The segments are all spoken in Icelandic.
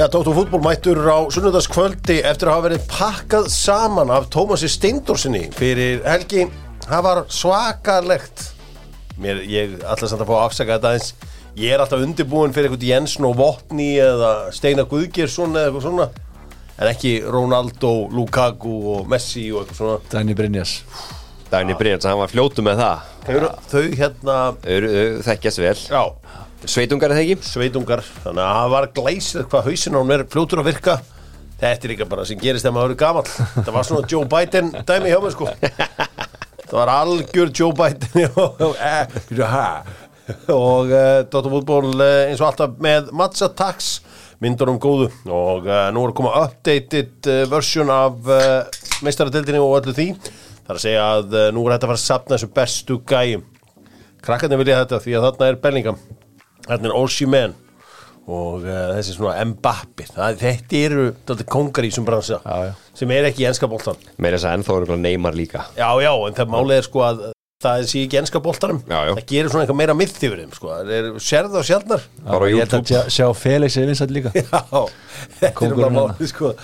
Já, Dóttur fútból mættur á sunnudagskvöldi eftir að hafa verið pakkað saman af Tómasi Steindorsinni fyrir helgi. Það var svakalegt. Mér, ég ætla samt að fá að afsaka þetta aðeins. Ég er alltaf undirbúin fyrir eitthvað Jensen og Votni eða Steinar Guðgjersson eða eitthvað svona. En ekki Ronaldo, Lukaku og Messi og eitthvað svona. Dæni Brynjas Dagni Brynjans, hann var fljótu með það Þau, eru- þau hérna, þau þekkjast vel já, Sveitungar það ekki? sveitungar. Þannig að það var glæsið hvað hausinn á hún er fljótur að virka. Þetta er líka bara sem gerist þegar maður eru gamall. Þetta var svona Joe Biden dæmi hjá mig sko. Það var algjör Joe Biden og, og uh, Dóttar fútból uh, eins og alltaf með Matza Tax myndunum góðu og uh, nú er að koma updated uh, version af meistaradeildinni og öllu því það er að segja að nú er þetta að fara að sapna þessu bestu gæjum krakkarnir vilja þetta því að þarna er Bellingham þarna er Osimhen og uh, þessi svona Mbappi það, þetta eru þetta kongar í þessum bransa Já, já. sem er ekki í enska boltan Meira þess að ennþá eru neymar líka Já, já, en það málið er sko að það sé ekki enska já. það gerir svona eitthvað meira myth yfir þeim sko. það er sérð og sjálfnar Ég held að sjá, sjá Felix Evinsson líka Já, þetta er bara hérna. málið sko.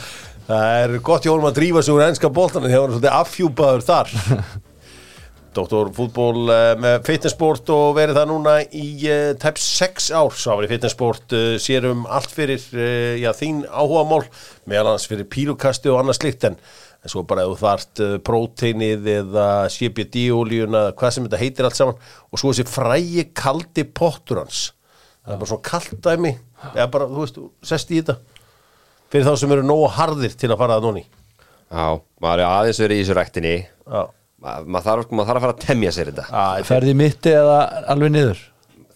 það er gott honum að drífa sig úr enska boltanum þegar hann er svolítið afhjúpaður þar Doktor fútból uh, með fitnessport og verið það núna í uh, tæp 6 ár sá verið fitnessport uh, sér um allt fyrir já, þín áhugamál meðal hans fyrir pílukasti og annað slikt en, svo bara ef þú þart próteinið eða CBD-ólíuna hvað sem þetta heitir allt saman og svo þessi frægi kaldi pottur hans. Það er bara svona kalt dæmi. Eða bara, þú veist, sest í þetta. Fyrir þá sem eru nógu harðir til að fara að nonni Já, maður er aðeins verið í þessu rektinni Já, Maður þarf, mað þarf að fara að temja sér þetta. Í mitti eða alveg niður?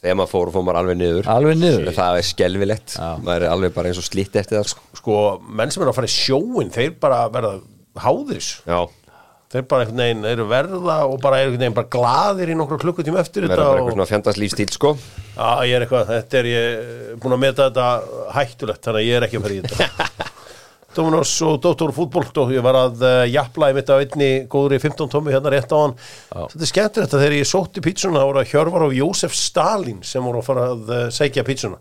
Þegar maður fór, fór maður alveg niður. Alveg niður? Það er skelvilegt Já. Maður er alveg bara eins og slítt eftir það sko. sko, menn sem eru að fara í sjóin þeir bara verða háðir. Þessu Já, þeir bara einhvern veginn eru verða og bara eru einhvern veginn bara glaðir í nokkru klukkutíma eftir þetta bara og, eitthvað svona fjandans lífstíl sko. Já, ég er eitthvað, þetta er ég búin að meta þetta hættulegt þannig að ég er ekki að fara í þetta Dominos og Dóttor fútból og ég var að uh, jafla í mitt af einni góðri 15 tómi hérna rétt á hann þetta er skemmtilegt að þegar ég sótti pítsuna þá voru að Hjörvar og Jósef Stalin sem voru að fara að uh, segja pítsuna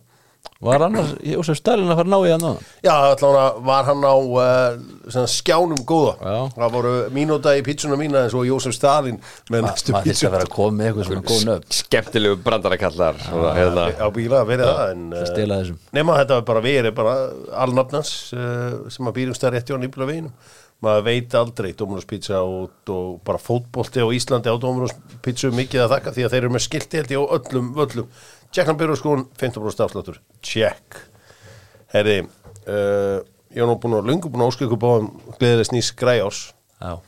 Var annars Jósef Stalin að fara að ná í hann á Já, allavega var hann á uh, skjánum góða. Já. Það voru mínúta í pítsuna mína en svo Jósef Stalin með næstu Maður þess að pítsu vera að koma með eitthvað svona góð nöfn. Skemmtilegu brandarakallar svona, hérna. á bíla að vera það en, uh, Stela þessum. nema þetta var bara verið bara alnafnans uh, sem að býrum stær rétti á nýbla veginum maður veit aldrei Dominos Pizza og, og bara fótbolti á Íslandi á Dominos Pizza mikið að þakka því að þeir eru með skilti held ég á öllum völlum Jackland Byrjurskón 15% afsláttur check herri uh, ég var nú búin að lungu búin að óska ykkur báðum gleðileg snýs græjárs Já.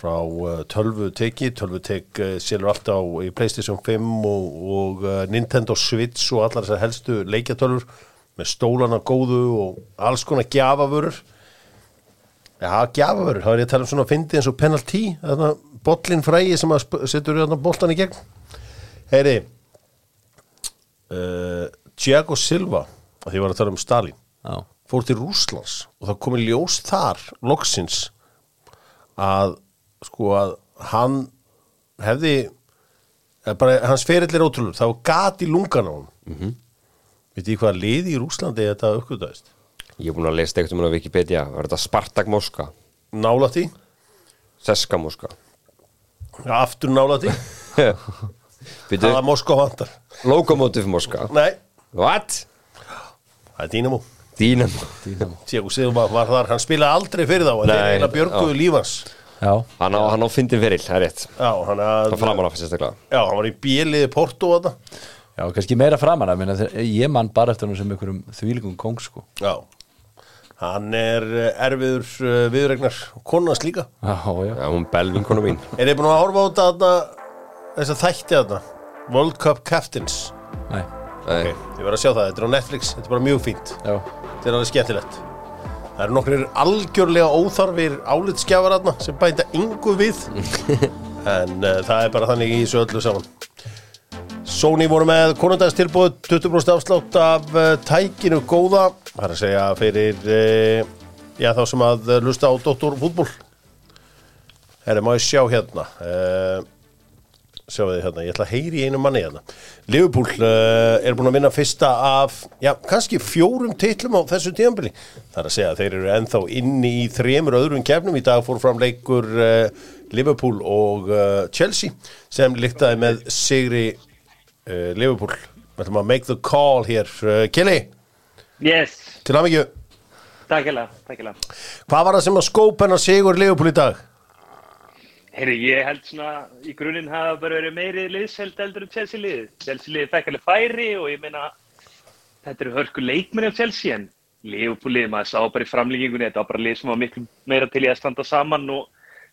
Frá uh, tölvu teki tölvu tek uh, selur alltaf í Playstation 5 og, og uh, Nintendo Switch og allar þessar helstu leikjatölvur með stólana góðu og alls konar gjafavörur. Já, gjafavörur, þá er ég að tala um svona fyndi eins og penalty, þarna bollin frægi sem að setur þarna boltan í gegn. Heyri uh, Thiago Silva að því ég var að tala um Stalin Já. fór til Rússlands og það komið ljós þar loksins að sko að hann hefði eða bara, hans ferill er ótrúlega það var gat í lungan á hann mm -hmm. veit ég hvað liði í Rússlandi þetta uppgötaðist Ég er búin að lesa eitthvað um á Wikipedia. Var þetta Spartak Moska? nála því, Seska Moska? aftur nála því Býtu, það er Moskva vantar? Lokomotiv Moska nei, What? það er Dínamo Dínamo Tíago Silva var þar, hann spilaði aldrei fyrir þá en Nei, þeir eiginlega björguðu lífans Já. Hann á, hann á fyndin ferill, það er rétt. Já, hann, að, Það framar af sérstaklega. Já, hann var í bíliði Porto og þetta Já, kannski meira framan að minna Ég mann bara eftir hann sem einhverjum þvílingum kong sko. Já, hann er eh, erfiður uh, viðregnar konans líka. Já, já. Já, hún belvinkonu mín. Er þið búin að horfa á þetta þarna, þess að þætti þetta World Cup Captains. Nei. Nei, Ég verð að sjá það, þetta er á Netflix, þetta er bara mjög fínt. Já. Þetta er alveg skemmtilegt. Það eru nokkrir algjörlega óþarfir álitskjafar þarna sem bæta yngu við. En uh, það er bara þannig í þessu öllu saman. Sony voru með konundagnstilbúð 20% afslátt af uh, tækinu góða. Það er að segja fyrir uh, já, þá sem að uh, lusta á Dóttor fútból Herri, má ég sjá hérna uh, sjáu þið hérna, ég ætla að heyri einu manni hérna. Liverpool uh, er búin að vinna fyrsta af, já, kannski fjórum titlum á þessu tíðanbili Það er að segja að þeir eru ennþá inni í þremur öðrum kefnum, í dag fór fram leikur uh, Liverpool og uh, Chelsea sem líktaði með sigri Liverpool. Við ætlum að make the call hér Kelly, Yes, til aðmyggju takk hella, takk hella. Hvað var það sem að skópa hennar sigur Liverpool í dag? Herri, ég held svona, í grunninn hafa bara verið meiri liðsheld eldur en Chelsea liðið. Chelsea liðið fekk alveg færi og ég meina, þetta eru hörku leikmenni á Chelsea en Liverpool liðið, maður sá bara í framlýkingunni, þetta var bara lið sem var miklu meira til í að standa saman og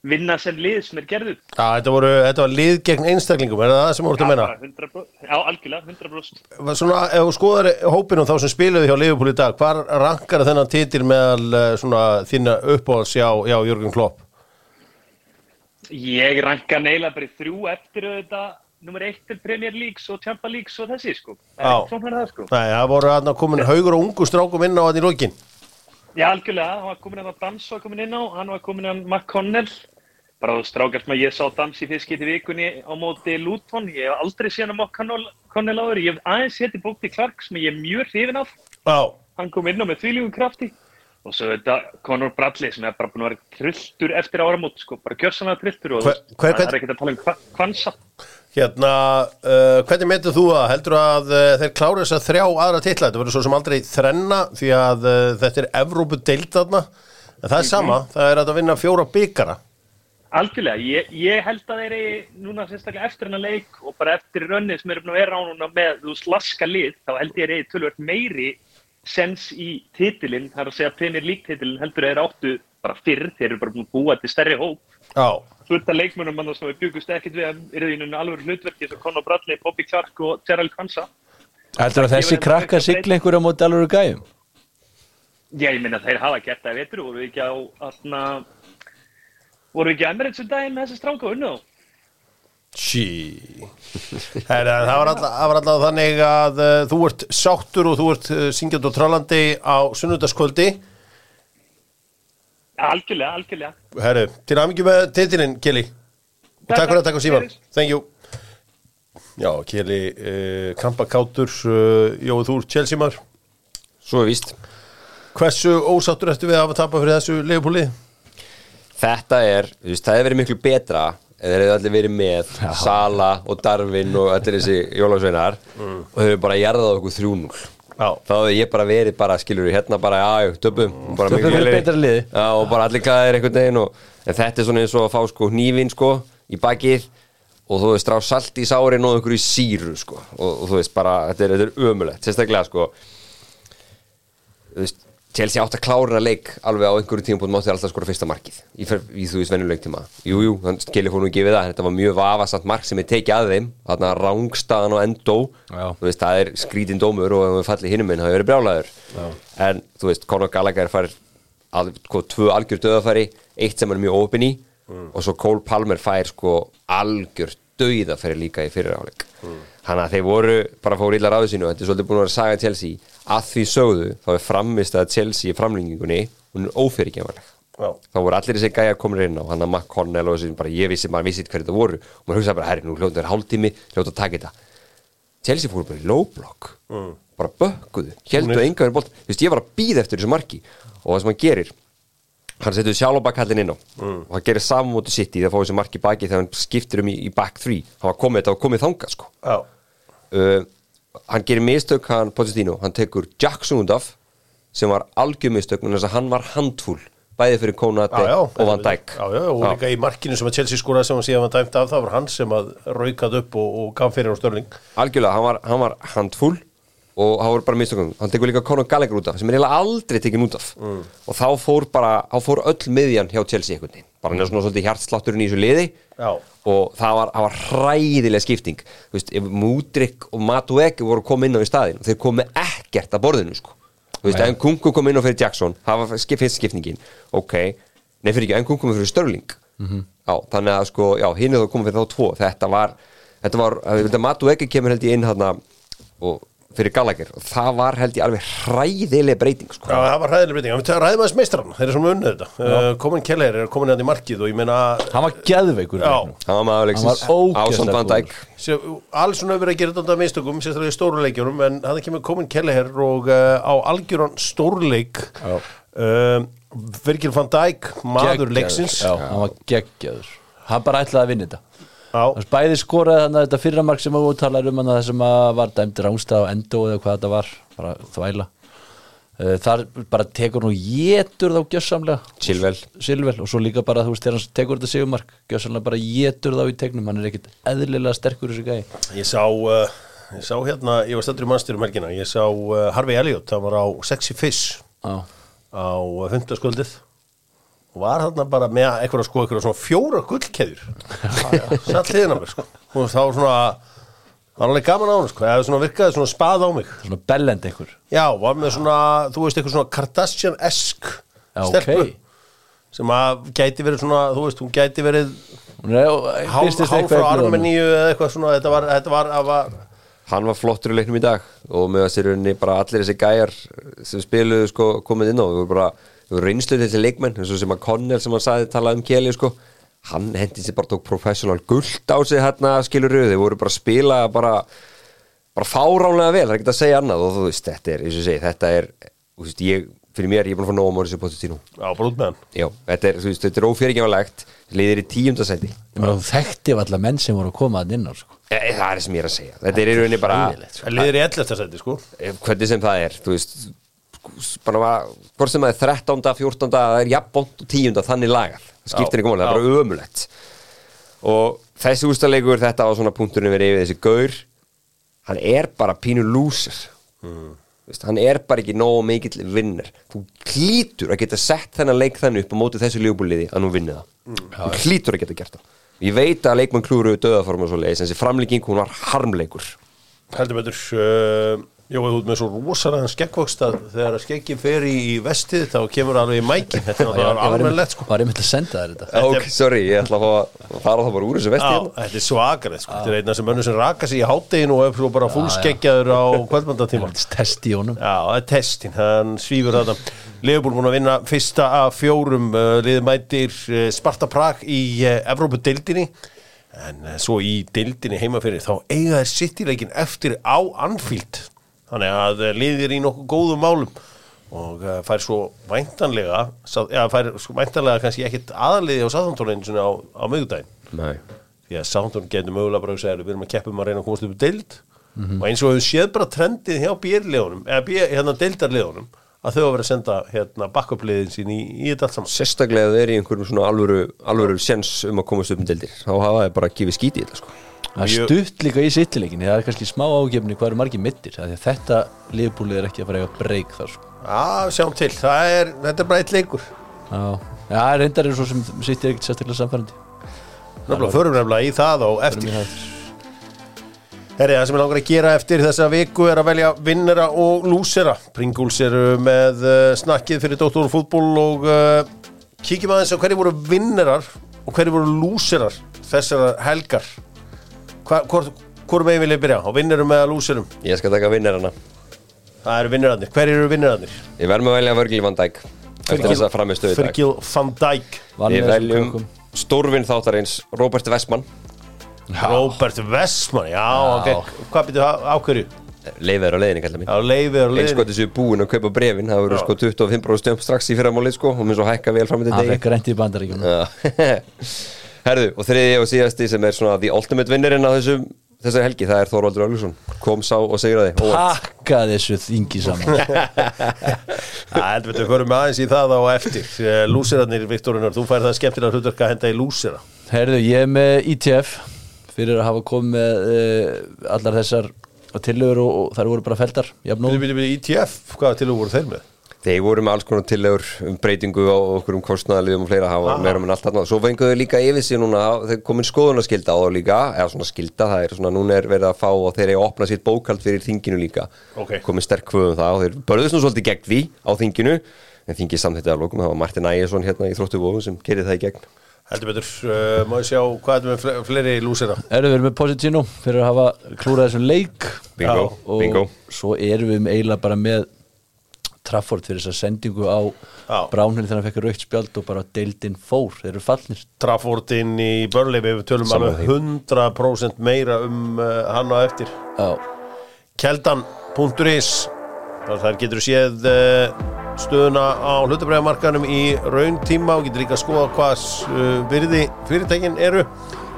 vinna sem lið sem er gerðuð. Já, þetta, voru, þetta var lið gegn einstaklingum, er það það sem voru til að menna? bara 100%, já, algjörlega, 100%. Var Svona, ef þú skoðar hópinu þá sem spiluði hjá Liverpool í dag, hvar rankar þennan titil meðal eh, svona þína uppáhalds hjá, hjá Jörgen Klopp? Ég ranka neila bara í þrjú eftir auðvitað nummer eitt til Premier Leagues og Champions Leagues og þessi, sko. Það er ekki það, sko. Nei, það voru hann komin haugur og ungu strákum inn á hann í lokin. Já, algjörlega, hann var komin að Dans var komin inn á, hann var komin að McConnell. Bara þú strákast maður, ég sá Dans í fyrst geti vikunni á móti Luton. Ég hef aldrei séð hann á McConnell áður. Ég hef aðeins séð í bókti Clark sem ég er mjög hrifin af, Já, hann kom inn á með þvíljúum krafti og svo þetta Conor Bradley sem er bara búin að vera trilltur eftir áramót, sko, bara gjörsanlega trilltur og Hver- hver- það er ekkert að tala um hva- kvansa hérna, uh, hvernig metur þú að heldur að uh, þeir klára þess að þrjá aðra titla? Þetta verður svo sem aldrei þrenna því að uh, þetta er Evrópu deild þarna, en það er sama, það er að vinna fjóra byggara. Algjörlega, ég, ég held að þeir eigi núna sérstaklega eftir hennar leik og bara eftir rönnið sem eru búin að vera á núna með þú slaska lið, þá held ég sens í titilinn, það er að segja Premier League titilinn heldur þeir áttu bara fyrr, þeir eru bara búin að búa til stærri hóp. Já, Fullt af leikmönum mann sem við byggust ekkert við að eru í núna alveg hlutverki eins og Conor Bradley, Bobby Clark og Gerald Kvansa. Heldur að þessi krakka sigla einhverja móti alveg gæjum? Já, ég minna þeir hafa gert það og voru við ekki á, atna, voru við ekki að Emirates um daginn með þessi stráka og unnu þá. Sí. Herra, það var alltaf, þannig að uh, þú ert sáttur og þú ert uh, syngjand og trálandi á sunnudagskvöldi. Algjörlega, algjörlega. Herru, til aðmyggjum með titilinn, Kili. Og takk fyrir að taka síman. Thank you. Já, Kili, uh, kampakátur, uh, Jói Þúr, Chelsea maður. Svo er víst Hversu ósáttur ertu við að hafa tapað fyrir þessu leifupúli? Þetta er, þú veist, það hefur verið miklu betra ef þeir hefur allir verið með Sala og Darvin og allir þessi jólasveinar. Og þeir hefur bara jarðað okkur 3-0 Já. þá hefur ég bara verið bara, skilur við, hérna bara, já, döpum bara fyrir lélegri. betra liði. Já, og bara allir gæðir einhvern veginn og, en þetta er svona eins og að fá sko hnífin sko í bakið. Og þú veist, strá salt í sárin og einhverju í síru sko. Og, og þú veist, bara, þetta er, þetta er ömulegt sérstaklega sko þú veist, Chelsea átt að klára leik alveg á einhverju tíma búin mátti alltaf skora fyrsta markið. Í, í þú veist venjuleik tíma Jú, jú, hann skilja fór nú ekki við það. En þetta var mjög vafasamt mark sem er tekið að þeim. Þarna rángstaðan og endó Já. þú veist, það er skrítin dómur og ef við fallið hinum minn, það verið brjálæður. En þú veist, Conor Gallagher fær að, sko, tvö algjör döðafæri eitt sem er mjög opinn í. Og svo Cole Palmer fær sko algjör döðafæri líka í fyriráleik þannig að þeir voru bara fóru og að að því sögðu þá er framist að Chelsea í framlengingunni hún er ófyrirgefanleg. Já. þá voru allir þessi gæja komin inn á hann að McConnell og þessi bara ég vissi, maður vissi hverju þetta voru. Og maður hugsaði bara, herri, nú hljóta er hálftími hljóta að taka þetta. Chelsea fóru bara í low block. Bara bökkuðu, heldur að enga verið bolt þú veist, ég var að býða eftir þessu marki. Og það sem hann gerir hann setur sjálfabakallin inn á. Og hann gerir saman móti sitt í það fá þessi marki baki þegar hann skiptir um í, í back 3 hann var komið, þetta var komið þangað sko. Uh, hann gerir mistök hann Pochettino, hann tekur Jackson út af sem var algjör mistök en þess að hann var handfull bæði fyrir Konate og Van Dijk. Já, já, og líka í markinu sem að Chelsea skóraði sem að síðan var dæmt af, það var hann sem að raukað upp og, og gaf fyrir á störling. algjörlega, hann var, hann var handfull og hann voru bara mistökum. Hann tekur líka Conor Gallagher út af sem er eiginlega aldrei tekin út af. Og þá fór bara, þá fór öll miðjan hjá Chelsea einhvern veginn, bara hann er svona svolítið hjartslátturinn í þessu liði. Já. og það var, það var hræðilega skipting. Þú veist, ef Mudrik og Matuek voru komið inn á í staðin þeir komið ekkert að borðinu sko. Þú veist, en Kunku kom inn á fyrir Jackson það var fyrst skipningin, ok. Nei fyrir ekki, en Kunku kom fyrir Störling já, þannig að sko, já, hinn er þá komið fyrir þá tvo. Þetta var, þetta var, þetta Matuek kemur held ég inn hann og fyrir Gallagher. Og það var held ég alveg hræðileg breyting sko. Já, það var hræðileg breyting, við ræðum aðeins meistrann þeir eru svona unnið þetta, uh, komin Keller er komin hérna í markið og ég meina Hann var geðveikur í Já. leiknum. hann var maður Dijk. Alls svona hefur verið að gera þetta mistökum sérstaklega í stóru leikjunum en hann kemur komin Keller og uh, á algjöran stórleik. Já. uh, Virgil van Dijk maður Geggjaður. leiksins. Já, hann var geggjaður. Hann bara ætlaði að vinna þetta bæði skoraði þannig að þetta fyrra mark sem að úttalar um það sem að var dæmd rángstað á endo eða hvað þetta var bara þvæla. Eh, þar bara tekur nú jétur þá gjössamlega Chilwell. Silvel og svo líka bara þú veist þegar hann tekur þetta sigumark gjössamlega bara jétur þá í tegnum. Hann er ekkit eðlilega sterkur þessi gæi. Ég sá, uh, ég sá hérna, ég var stættur í mannstýrum helgina, ég sá uh, Harvey Elliot, það var á Sexy Fish Já, á hundaskvöldið og var þarna bara með eitthvað sko, eitthvað svona fjóra gullkeðjur. Satt hliðin á mér sko. Og þá var svona, var alveg gaman á hann sko, eða svona virkaði svona spað á mig. Svona bellend einhver. Já, var með svona, þú veist, eitthvað svona Kardashian-esk Já, stelpu ok. sem að gæti verið svona, þú veist, hún gæti verið Hún er hálf, frá. Armeníu eða eitthvað svona, þetta var, þetta var, það var hann var flottur í leiknum í dag og með að sér rauninni bara allir þessi gæjar sem spiluðu sko komið inn á. Við voru bara, við voru reynsluð til leikmenn eins og sem að Connell sem hann sagði talaði um Kelly sko, hann hendi sér bara tók professional guld á sig hérna skilur þeir voru bara að spila bara bara fáránlega vel, það er ekki að segja annað. Og þú veist, þetta er, eins og ég segi, þetta er þú veist, ég, fyrir mér, ég er búin að fá nóg á Mauricio Pochettino já, bara út með hann. Já, þetta er, þú veist, þetta er ófyrirgefalegt. Liðir í tíundasæti þekkti af alla menn sem voru að koma að inn á sko. e, það er sem ég er að segja, þetta er í rauninni bara sko. Liðir í 11. seti, sko. Eh, hvernig sem það er þú veist bara hvort sem það er 13. 14. það er jafnbont og 10. þannig lagað það skiptir ekki máli, það er bara ömulegt og þessi úrstæðleikur þetta var svona punkturinn verið yfir þessi gaur hann er bara pínu lúsir mm. Hann er bara ekki nógu mikill vinnur þú hlýtur að geta sett þennan leik þannig upp á móti þessu lífbúliði að nú vinni það þú hlýtur að geta gert það ég veit að leikmann klúru döðaform og svo leiðis en þessi framlíking hún var harmleikur heldur betur uh, Jó, þú ert með svo rosalega skeggvokst að þegar að skeggi fer í, í vestið þá kemur það alveg í mækin þetta er Ég alveg sko. var einmitt að senda þér þetta. Ok, sorry, ég ætla að fara það bara úr þessu vesti Já, hérna. þetta er svakarið sko. Þetta er einna sem önnur sem raka sig í hátteginu og er svo bara fullskeggjaður á kvöldmandatíma Þetta er test í honum. Já, það er testin, hann svífur þetta Leifbúl múin að vinna fyrsta af fjórum uh, liðið mætir uh, Sparta Prag í uh, Evrópu-deildinni. En svo í deildinni heima fyrir þá eiga þeir sittileikin eftir á Anfield þannig að liðið er í nokkuð góðum málum. Og uh, fær svo væntanlega já, fær svo væntanlega kannski ekkit aðaliði á Sáþantólinu á, á miðgudaginn Nei. því að Soundon getur mögulega bara að segja við erum að keppum að reyna að komast upp deild. Og eins og við séð bara trendið hjá bérlegunum eða bér, hérna deildarlegunum að þau hafa verið að senda hérna backup-liðin sín í, í þetta allt saman. Sérstaklega þeir eru í einhverjum svona alvöru, alvöru sjens um að komast upp um deildir þá hafa þeir bara gefið skíti í þetta sko. Það Mjög- stutt líka í sittileikinni Það er kannski smá ágefni hvað eru margir mittir þetta liðbúlið er ekki að fara að eiga breyk þar sko. Já, sjáum til, er, þetta er bara eitt leikur Já, Já reyndar er svo sem sittir ekkert sérstaklega samfærandi Nefnilega, förum nefnilega í það og eftir. Herri, það sem ég langar að gera eftir þessa viku er að velja vinnera og lúsera. Pringles eru með uh, snakkið fyrir Dóttor fútból og uh, kíkjum aðeins á hverju voru vinnerar og hverju voru lúserar þessar helgar. Hvor, hvor megin vil ég byrja? Á vinnerum eða lúserum? ég skal taka vinnarana Það eru vinnerarnir. Hverju eru vinnerarnir? ég verð með að velja Virgil van Dijk eftir þess að framistöðu í dag Virgil van Dijk, við veljum stórvinn þáttarins Robert Westman Robert Westman, já, ok. Hvað byrju ákverju? leiðir á leiðinni kallar mín Já, leifið og eins leiðin. sko þessu búin að kaupa brefin það voru Já. sko 25% stjömp strax í fyrramálið sko og minn svo hækka vel fram Hann þetta fekk reyndi í bandaríkjunum Já. Herðu, og þriði og síðasti sem er svona the ultimate winnerinn á þessum þessari helgi, það er Þorvaldur Öglusson kom sá og segraði óvart. Pakka þessu þingi saman Það heldur við förum aðeins í það á eftir. Eh, Lúserarnir, Viktorunar, þú fær það skemmtilega hlutverk að henda í lúsera. Herðu, ég er með ITF fyrir að hafa komið með uh, allar þessar tillögur og, og þær voru bara feldar bíli, ITF, hvaða til þú voru þeir með? Þeir voru með alls konar tillegur um breytingu á okkur um kostnaðaliðum og fleira hafa meira með allt þarna. Svo fenguðu líka yfir sig núna, þeir komin skoðunarskilda á það líka, eða svona skilda, það er svona, núna er verið að fá og þeir eru að opna sitt bókald fyrir þinginu líka. Ok. Komin sterk kvöðum það og þeir börðust nú svolítið gegn því á þinginu, en þingið samþýttið að lókum, það var Martin Ægjesson hérna í Þróttubóðum sem gerir það í gegn. heldur betur, uh, má ég sjá hvað er með fle- fleiri lúsera Erum við með Positino fyrir að hafa klúrað þessum leik Bingo, og bingo svo erum við eiginlega bara með Trafford fyrir þessa sendingu á. Brownhill þegar hann fekk raukt spjald og bara deildin fór, þeir eru fallnir. Trafford inn í Burnley við tölum alveg 100% meira um uh, hann á eftir. Já, keldan.is þar getur séð uh, stöðuna á hlutabræðamarkanum í raun tíma og getur líka að skoða hvað uh, virði fyrirtækin eru.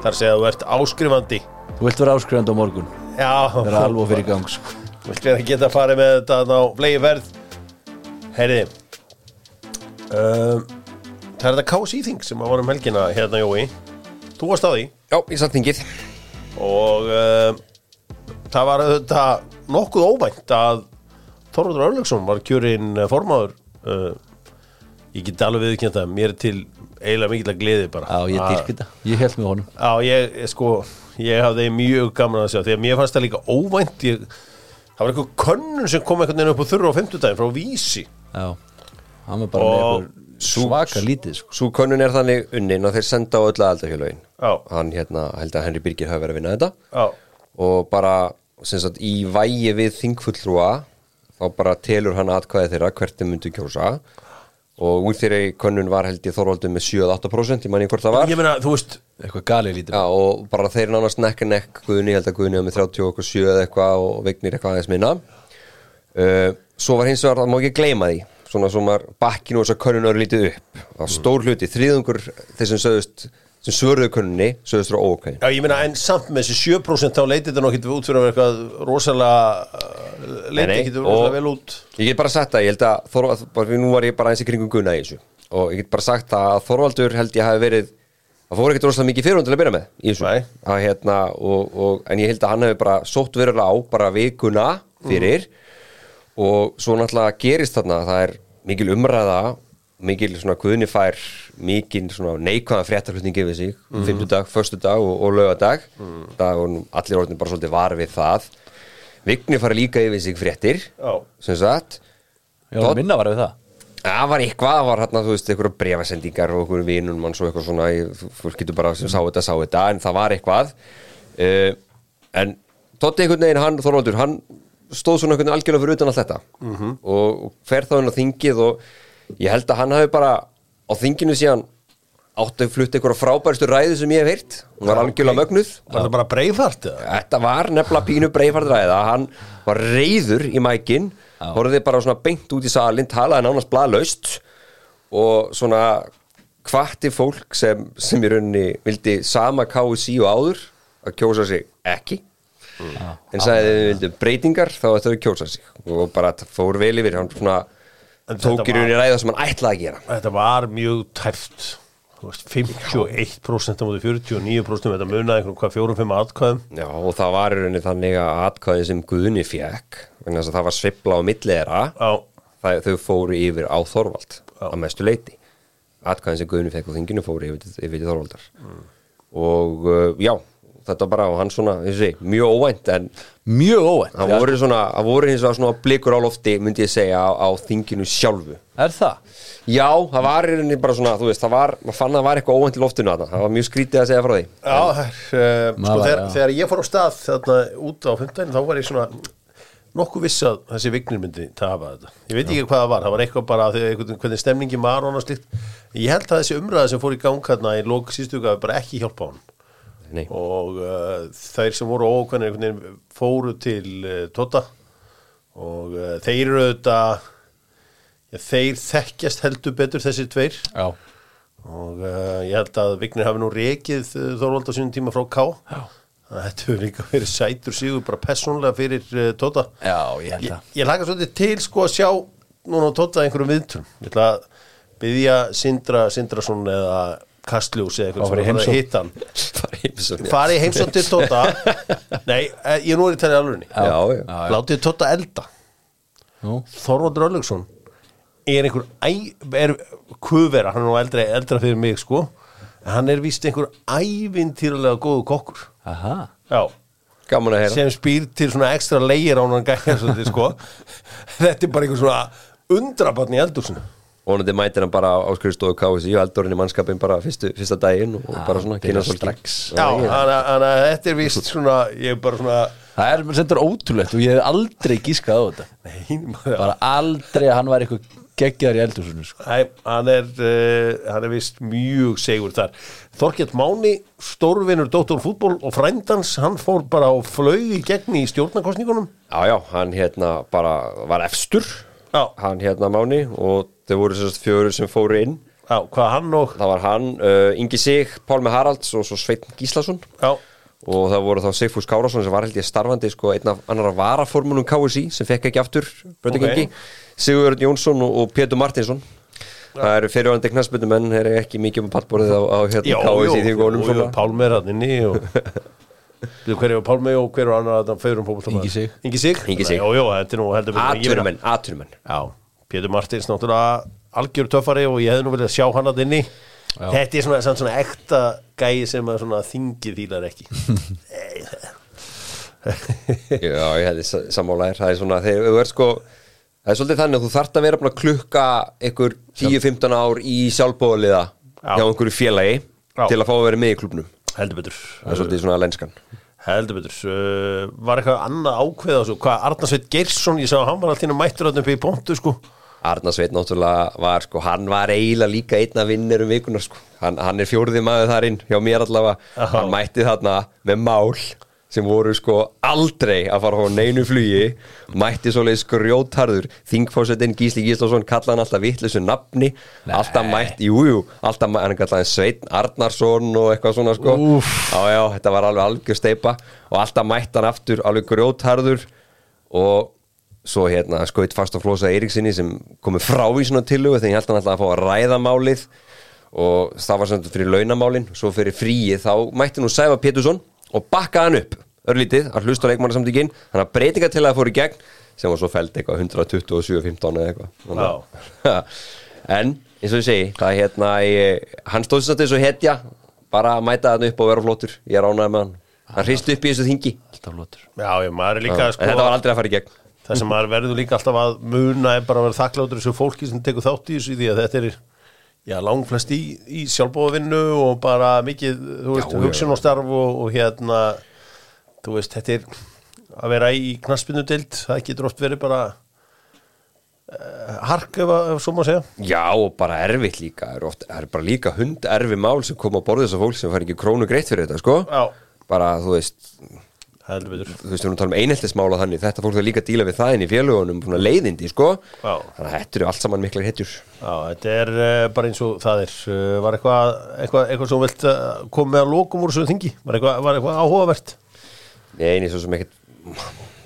Þar segja að þú ert áskrifandi. Þú vilt vera áskrifandi á morgun. Já, Það er alveg fyrir gang sko. Vilt vera að geta að fara með þetta á flegi verð Heyriði um, Það er þetta KSI þing sem að voru um helgina hérna Jói. Þú varst á því? Já, ég satt þingið. Og um, það var þetta nokkuð óvænt að Þorvaldur Örlöksson var kjörinn formaður uh, ég get alveg viðkjönd að mér er til eiginlega mikill að gleði bara. Já, ég Að- dyrk þetta, ég held með honum. Já, ég, ég, sko, ég hafði mjög gaman að sjá því að mér fannst það líka óvænt. Ég, það var eitthvað könnun sem kom einhvern veginn upp á þurra á fimmtudaginn frá Vísi hann var bara Og með eitthvað svaka lítið sko. Sú könnun er þannig unnin að þeir senda á öllu aldarfjölögin Já. Hann hérna, held að Henry Birgir hafi verið að vinna þetta. Já, og bara sem sagt, í vægi við þingfulltrúa þá bara telur hann atkvæði þeirra hvert þeim myndu kjósa. Og úr þeirri könnun var held ég Þorvaldur með 7-8% ég manni hvort það var. Ég meina, þú veist Eitthvað galið lítið. Já, og bara þeir nánast nekk en nekk Guðni, held að Guðni var með 30 og 7 eða eitthvað og Vignir eitthvað aðeins minna uh, Svo var hins vegar, það má ekki gleyma því svona sem var bakkinu og þess að könnun eru lítið upp. Það var stór hluti, þriðungur þeir sem sögðust, sem svörðu könnunni sögðust frá ókvæðin Já, ég meina, en samt með þessi 7% þá leitið þetta nokkið út fyrir að vera eitthvað rosalega leitið nei, ekki og- rosalega vel út. Ég get bara sagt það, ég held að Þorvald, nú var ég bara eins í kringum Gunna í þessu. Og ég get bara sagt það að Þorvaldur held ég hafi verið það fór ekkert rosalega mikið fyrir til að byrja með í þessu. Að, hérna, og, og, en ég held að hann hefur bara sótt verulega á bara vikuna fyrir og svo náttúrulega gerist þarna að það er mikil umræða mikil svona guðni fær mikil svona neikvæða fréttarflutning yfir sig, mm. fimmtudag, föstudag og, og lögadag mm. það og allir orðin bara svolítið var við það Vigni fara líka yfir sig fréttir Já. sem sagt Já, Todd- minna var við það Það var eitthvað, það var hérna, þú veist, einhverja brefasendingar og einhverjum vinum mann svo eitthvað svona, fólk getur bara sem sá þetta, sá þetta, en það var eitthvað uh, en Totti einhvern veginn, hann, Þorvaldur, hann stóð svona einhvern veginn algjörlega fyrir utan allt þetta. -hmm. og, og fer þá inn á þingið og ég held að hann hafi bara á þinginu síðan áttu að flutta einhverja frábæristu ræðu sem ég hef heyrt. Hún var algjörlega mögnuð. Var þetta bara breifart eða? Þetta var nefnilega pínu breifardræða Hann var reyður í mækin Horfði bara svona beint út í salin Talaði nánast blaðlaust Og svona hvatti fólk sem, sem í rauninni vildi sama KSI og áður að kjósa sig ekki en sagði að þið vildu breytingar þá ættu að kjósa sig. Og bara fór vel yfir hann svona En þetta tók í ræða sem hann ætlaði að gera. Þetta var mjög tæft Þú veist, 51% á móti 49% þetta munaði einhverjum hvað 4-5 atkvæðum. Já, og það var í rauninni þannig að atkvæðin sem Guðni að það var svipla á það, þau fóru yfir á Þorvald Já. að mestu leiti atkvæðin sem Guðni fekk á þinginu fóru yfir, yfir Þorvaldar. Og uh, já, þetta bara og hann svona, þessi, mjög óvænt en Mjög óvænt. Það voru svona, það voru hins vegar svona blikur á lofti myndi ég segja á, á þinginu sjálfu. Er það? já, það var í rauninni bara svona, þú veist, það var maður fann að það var eitthvað óvænt í loftinu þarna. Það var mjög skrítið að segja frá því. Já það er, uh, sko, Maður- þegar, já. þegar ég fór á stað þarna út á 15 þá var ég svona nokkuð viss að þessi vignir myndi tafa þetta. Ég veit ekki hvað það var, það var eitthvað bara þegar, einhvern- hvernig stemningi var og annað slíkt. Ég held að þessi umræða sem fór í gang hérna í lók síðustuga bara ekki hjálpa á hann Nei. og uh, þeir sem voru veginn fóru til uh, Tota og uh, þeir eru auðvitað ja, þeir þekkjast heldur betur þessi tveir. Já. Og uh, ég held að Vignir hafi nú rekið uh, Þorvald á sínum tíma frá K. Já. þetta hefur líka verið sætur sigur bara persónlega fyrir uh, Tota Já, ég held ég, það ég laka svolítið til sko að sjá núna á Tota einhverjum viðtum ég ætla að byggja Sindra Sindrason eða Kastljós eða eitthvað bara í svona að heimsókn. hitta hann. Bara heimsókn, já. farið heimsótt til Tota nei, eh, ég nú er í. Já, já. látið Tota elda. Þorvaldur Örlöksson er einhver er kuvera, hann er nú eldra, eldra fyrir mig sko. En hann er víst einhver ævintýrulega góðu kokkur. Aha. Já, gaman að heyra. Sem spýr til svona ekstra leir á hann gæja svolítið sko. Þetta er bara einhver svona undrabarn í eldúsinu vonandi mætir hann bara á skrifstofu KSI og eldurinn í mannskapin bara fyrstu, fyrsta daginn og bara svona kynna svolítið. strax. Já, þannig að þetta er vist svona Ég er bara svona Það er sendur ótrúlegt og ég hef aldrei gískað á þetta Nei, maður- Bara aldrei að hann var eitthvað geggjaður í eldhúsinu sko. Nei, hann er, uh, hann er vist mjög segur þar. Þorkett Máni, stórvinur Dóttor fútból og frændans, hann fór bara á flög í gegn í stjórnarkostningunum. Já, já, hann hérna bara var efstur Já. hann hérna Máni og þau voru sérst fjögur sem fóru inn. Já, hvað hann og, það var hann, uh, Ingi Sig, Pálmi Haralds og svo Sveitn Gíslason. Já, og það voru þá Sigfús Kárásson sem var held ég starfandi sko einn af annara varaformunum KSI sem fekk ekki aftur bröndingengi, Ok. Sigurður Jónsson og, og Pétur Martinsson. Það eru fyrirvandi knastbyndumenn þeir eru ekki mikið um pallborðið á, á hérna KSI því gónum jú, svona. Pálmi er hann inni og Þú, hver er Pálmi og hver er annar að faurum fótboltamaður? Ingi Sig. Ingi Sig? Ingi Þetta Já, Pétur Martins náttúrulega algjör töffari og ég hefði nú viljað sjá hann að inni Þetta er svona, svona, svona ekta gæi sem þingið þýlar ekki. Já, ég hefði sa- sammála þér, það er svona þegar þú er sko, það er svolítið þannig að þú þarft að vera búin að klukka einhver 10-15 ár í sjálfbóðaliða Já. hjá einhverju félagi Já. til að fá að vera með í klubnum Heldur betur. Það er svolítið svona lenskan. Heldur betur. Uh, Var eitthvað annað ákveð á þessu? Hvað Arnarsveit Geirsson, ég að hann var alltaf mættur þarna upp í pontu sko Arnar Sveit náttúrulega var sko, hann var eiginlega líka einn af vinnerum vikunar sko, hann, hann er fjórði maður þar inn hjá mér allavega, Já. hann mætti þarna með mál sem voru sko aldrei að fara á neinu flugi. Mætti svoleið skrjótharður þingfórsetin Gísli Gíslason kalla hann alltaf vittlusu nafni. Alltaf mætti, jújú, jú, alltaf hann kallaði Sveitn Arnarsson og eitthvað svona sko. Já, já, þetta var alveg algjör steipa og alltaf mætti hann aftur alveg grjótharður og svo hérna skaut fast á Flósa Eiríksinni sem komið frá í svona tilögu þegar ég held hann alltaf að fá að ræða málið og það var svona fyrir launamálin. Svo fyrir fríið þá mætti nú Sæfa Pétursson og bakkaði hann upp örlítið að hlusta á leikmannasamtíkin þannig að breytinga til að fór í gegn sem var svo fælt eitthvað 127-15 eða eitthvað. Þannig- en eins og ég segi það er hérna ég, hann stóðs að þessu hetja bara að mæta hann upp og vera flottur. Ég er ánægð með hann. Hann hristi upp í þessu þingi. Alltaf flottur. Já, ég, maður er líka en sko þetta var aldrei að fara í gegn Það sem maður verður líka alltaf að muna er bara að vera þakkláttur þessu fólki sem tekur þátt í þessu því að þetta er já, langflest í, í sjálfbóðavinnu og bara mikið, þú veist, Já, já, hugsun og og, hérna þú veist, þetta er að vera í knaspinu dild, það getur oft verið bara uh, hark ef, að- svo má segja. Já, og bara erfitt líka er, oft, er bara líka hund erfi mál sem kom á borðið þess að fólk sem fær ekki krónu greitt fyrir þetta, sko. Já, bara, þú veist, heldur betur. Þú veist, við erum að tala um einheltismála þannig, þetta fólk er líka að díla við það inn í félugunum, svona leiðindi, sko. Já. þannig að þetta eru allt saman miklar hetjur. Já, þetta er uh, bara eins og það er. Uh, var eitthvað, eitthvað, eitthvað sem vilt uh, koma með að lokum úr þessu þingi? Var eitthvað, var eitthvað áhugavert? Nei, eini svo sem ekkert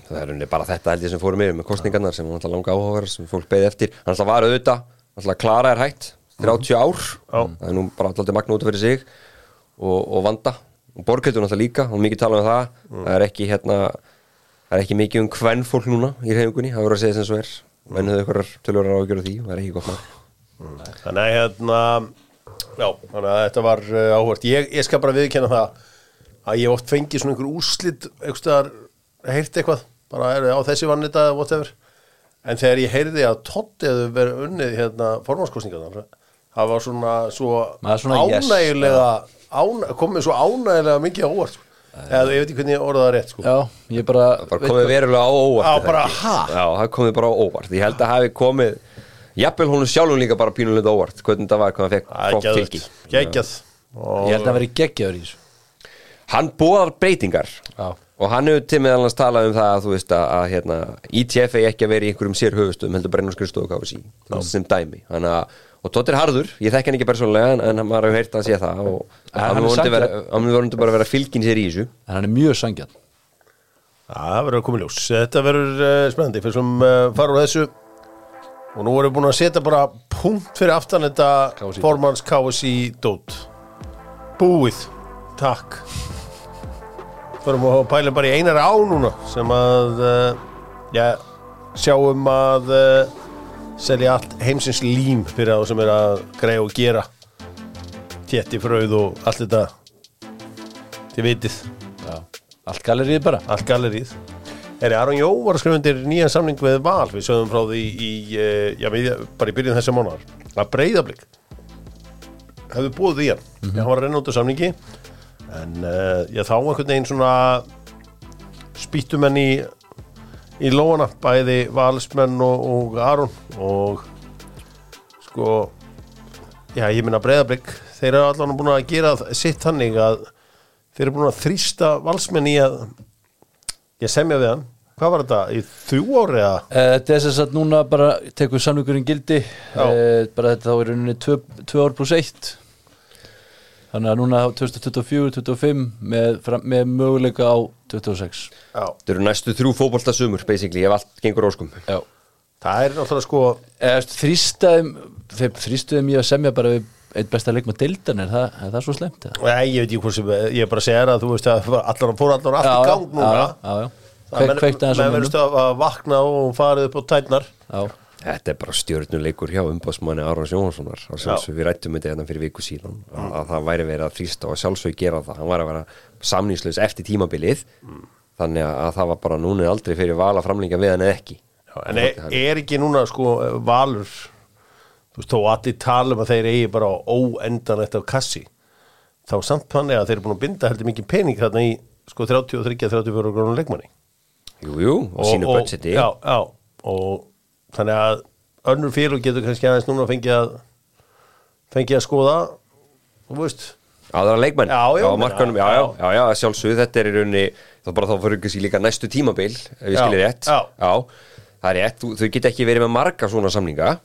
það er unni bara þetta held ég sem fórum yfir með kostningarnar sem var alltaf langa áhugaverð sem fólk beði eftir. Hann alltaf var auðvitað, alltaf Klara er hægt 30 ár, það er nú bara alltaf magna út fyrir sig og, og vanda og Borghildur alltaf líka, og mikið tala um það. Það er ekki hérna það er ekki mikið um hvern fólk núna í reyfingunni það voru að segja sem svo er. Menn höfðu ykkur tölur að ágjöra því og það er ekki gott mál. Þannig að hérna Já, þannig að þetta var uh, áhvert ég, ég skal bara viðkenna það að ég oft fengi svona einhver úrslit einhverstaðar, heyrt eitthvað bara er á þessi vann þetta, whatever? En þegar ég heyrði að Totti hefði verið unnið hérna formannskostningarnar það var svona svo Maður svona, yes. Komið svo ánægilega mikið á óvart sko. eða ég veit ekki hvernig ég orða það rétt sko. Já, ég bara, bara komið verulega á óvart Já, það bara, ha? Já, það komið bara á óvart. Ég held að hafi komið Jafnvel hún sjálfum líka bara pínulega óvart Hvernig það var, hvað hann fekk Það flott fylgi. Geðvægt, geggjað ég held að vera geggjaður í þessu. Hann bóðar breytingar. Já. Og hann hefur til meðal hans talað um það að þú veist að, að hérna, ITF er ekki að vera í einhverjum sér höfustum heldur bara einu skrifstofu KFC sem dæmi. Þannig að, og Tótt er harður, ég þekk hann ekki persónulega en, en maður hefur heyrt að sé það og hann er vondi sanngjarn. vera, hann vondi bara vera fylgin sér í þessu En hann er mjög sangjarn Já, það verður að koma í ljós. Þetta verður uh, spennandi fyrir sem uh, fara úr þessu og nú erum við búin að setja bara punkt fyrir aftan þetta KSI. formans KSI dót. Búið. Takk. Förum að pæla bara í einari á núna sem að uh, já, sjáum að uh, selja allt heimsins lím fyrir þá sem er að greið og gera tétti fröð og allt þetta vitið. Já. Allt galerið bara. Allt gallerið Er Aron Jó var að skrifa undir nýjan samning við Val. Við sögum frá því í, eh, já, við, bara í byrjun þessa mánar að breyðablík hefði búið í hann mm hann var að renna út af samningi. En uh, ég þá einhvern veginn svona spýttum henni í, lóana bæði valsmenn og, og Aron. Og sko já ég minna breyðablík þeir eru allan búin að gera sitt hannig að þeir eru búin að þrýsta valsmenn í að ég semja við hann. Hvað var þetta, í þrjú ári eða? Eh, Þetta er sem sagt núna bara tekur samlingurinn gildi. Uh, bara þetta þá er rauninni 2 ár pluss 1 þannig að núna 2024-2025 með, með möguleika á 26 já, Þetta eru næstu þrjú fótbolta sumur basically, ef allt gengur óskum. Já. Það er náttúrulega sko Þrýstaðum þeir þrýstuðum ég að semja bara við eitt besta leikma dildan er það, er það svo slemt? eða? Nei, ég veit ekki hvort sem, ég er bara að segja þér að þú veist að allar fór allar allt í gang núna. já, já, já. Kveik, kveikt aðeins á Menn verðist að vakna og farið upp á tætnar Já, Þetta er bara stjörnuleikur hjá umbásmanni Arons Jónssonar við rættum þetta hérna fyrir viku síðan að, að það væri verið að þrýsta og sjálfsög gera það. Hann var að vera samnýslaus eftir tímabilið. Þannig að, að það var bara núna aldrei fyrir val að framlingja við hann eða ekki. Já, En er, er ekki núna sko valur Þú veist, þó allir tala um að þeir eigi bara óendan eftir kassi þá samt þannig að þeir eru búin að binda heldur mikið pening þarna í sko 33-34 grónum leikmanni. Jú, jú, og sínu budgeti. Já, já, og þannig að önnur félug getur kannski aðeins núna fengið að fengið að skoða þú veist. Aðra leikmenn? Á markanum, já, já, já, já, já, sjálfsög þetta er í rauninni, þá bara þá fyrir ekki líka næstu tímabil, ef ég skilir rétt. já. það er rétt, þú, þau geta ekki verið með marga svona samninga.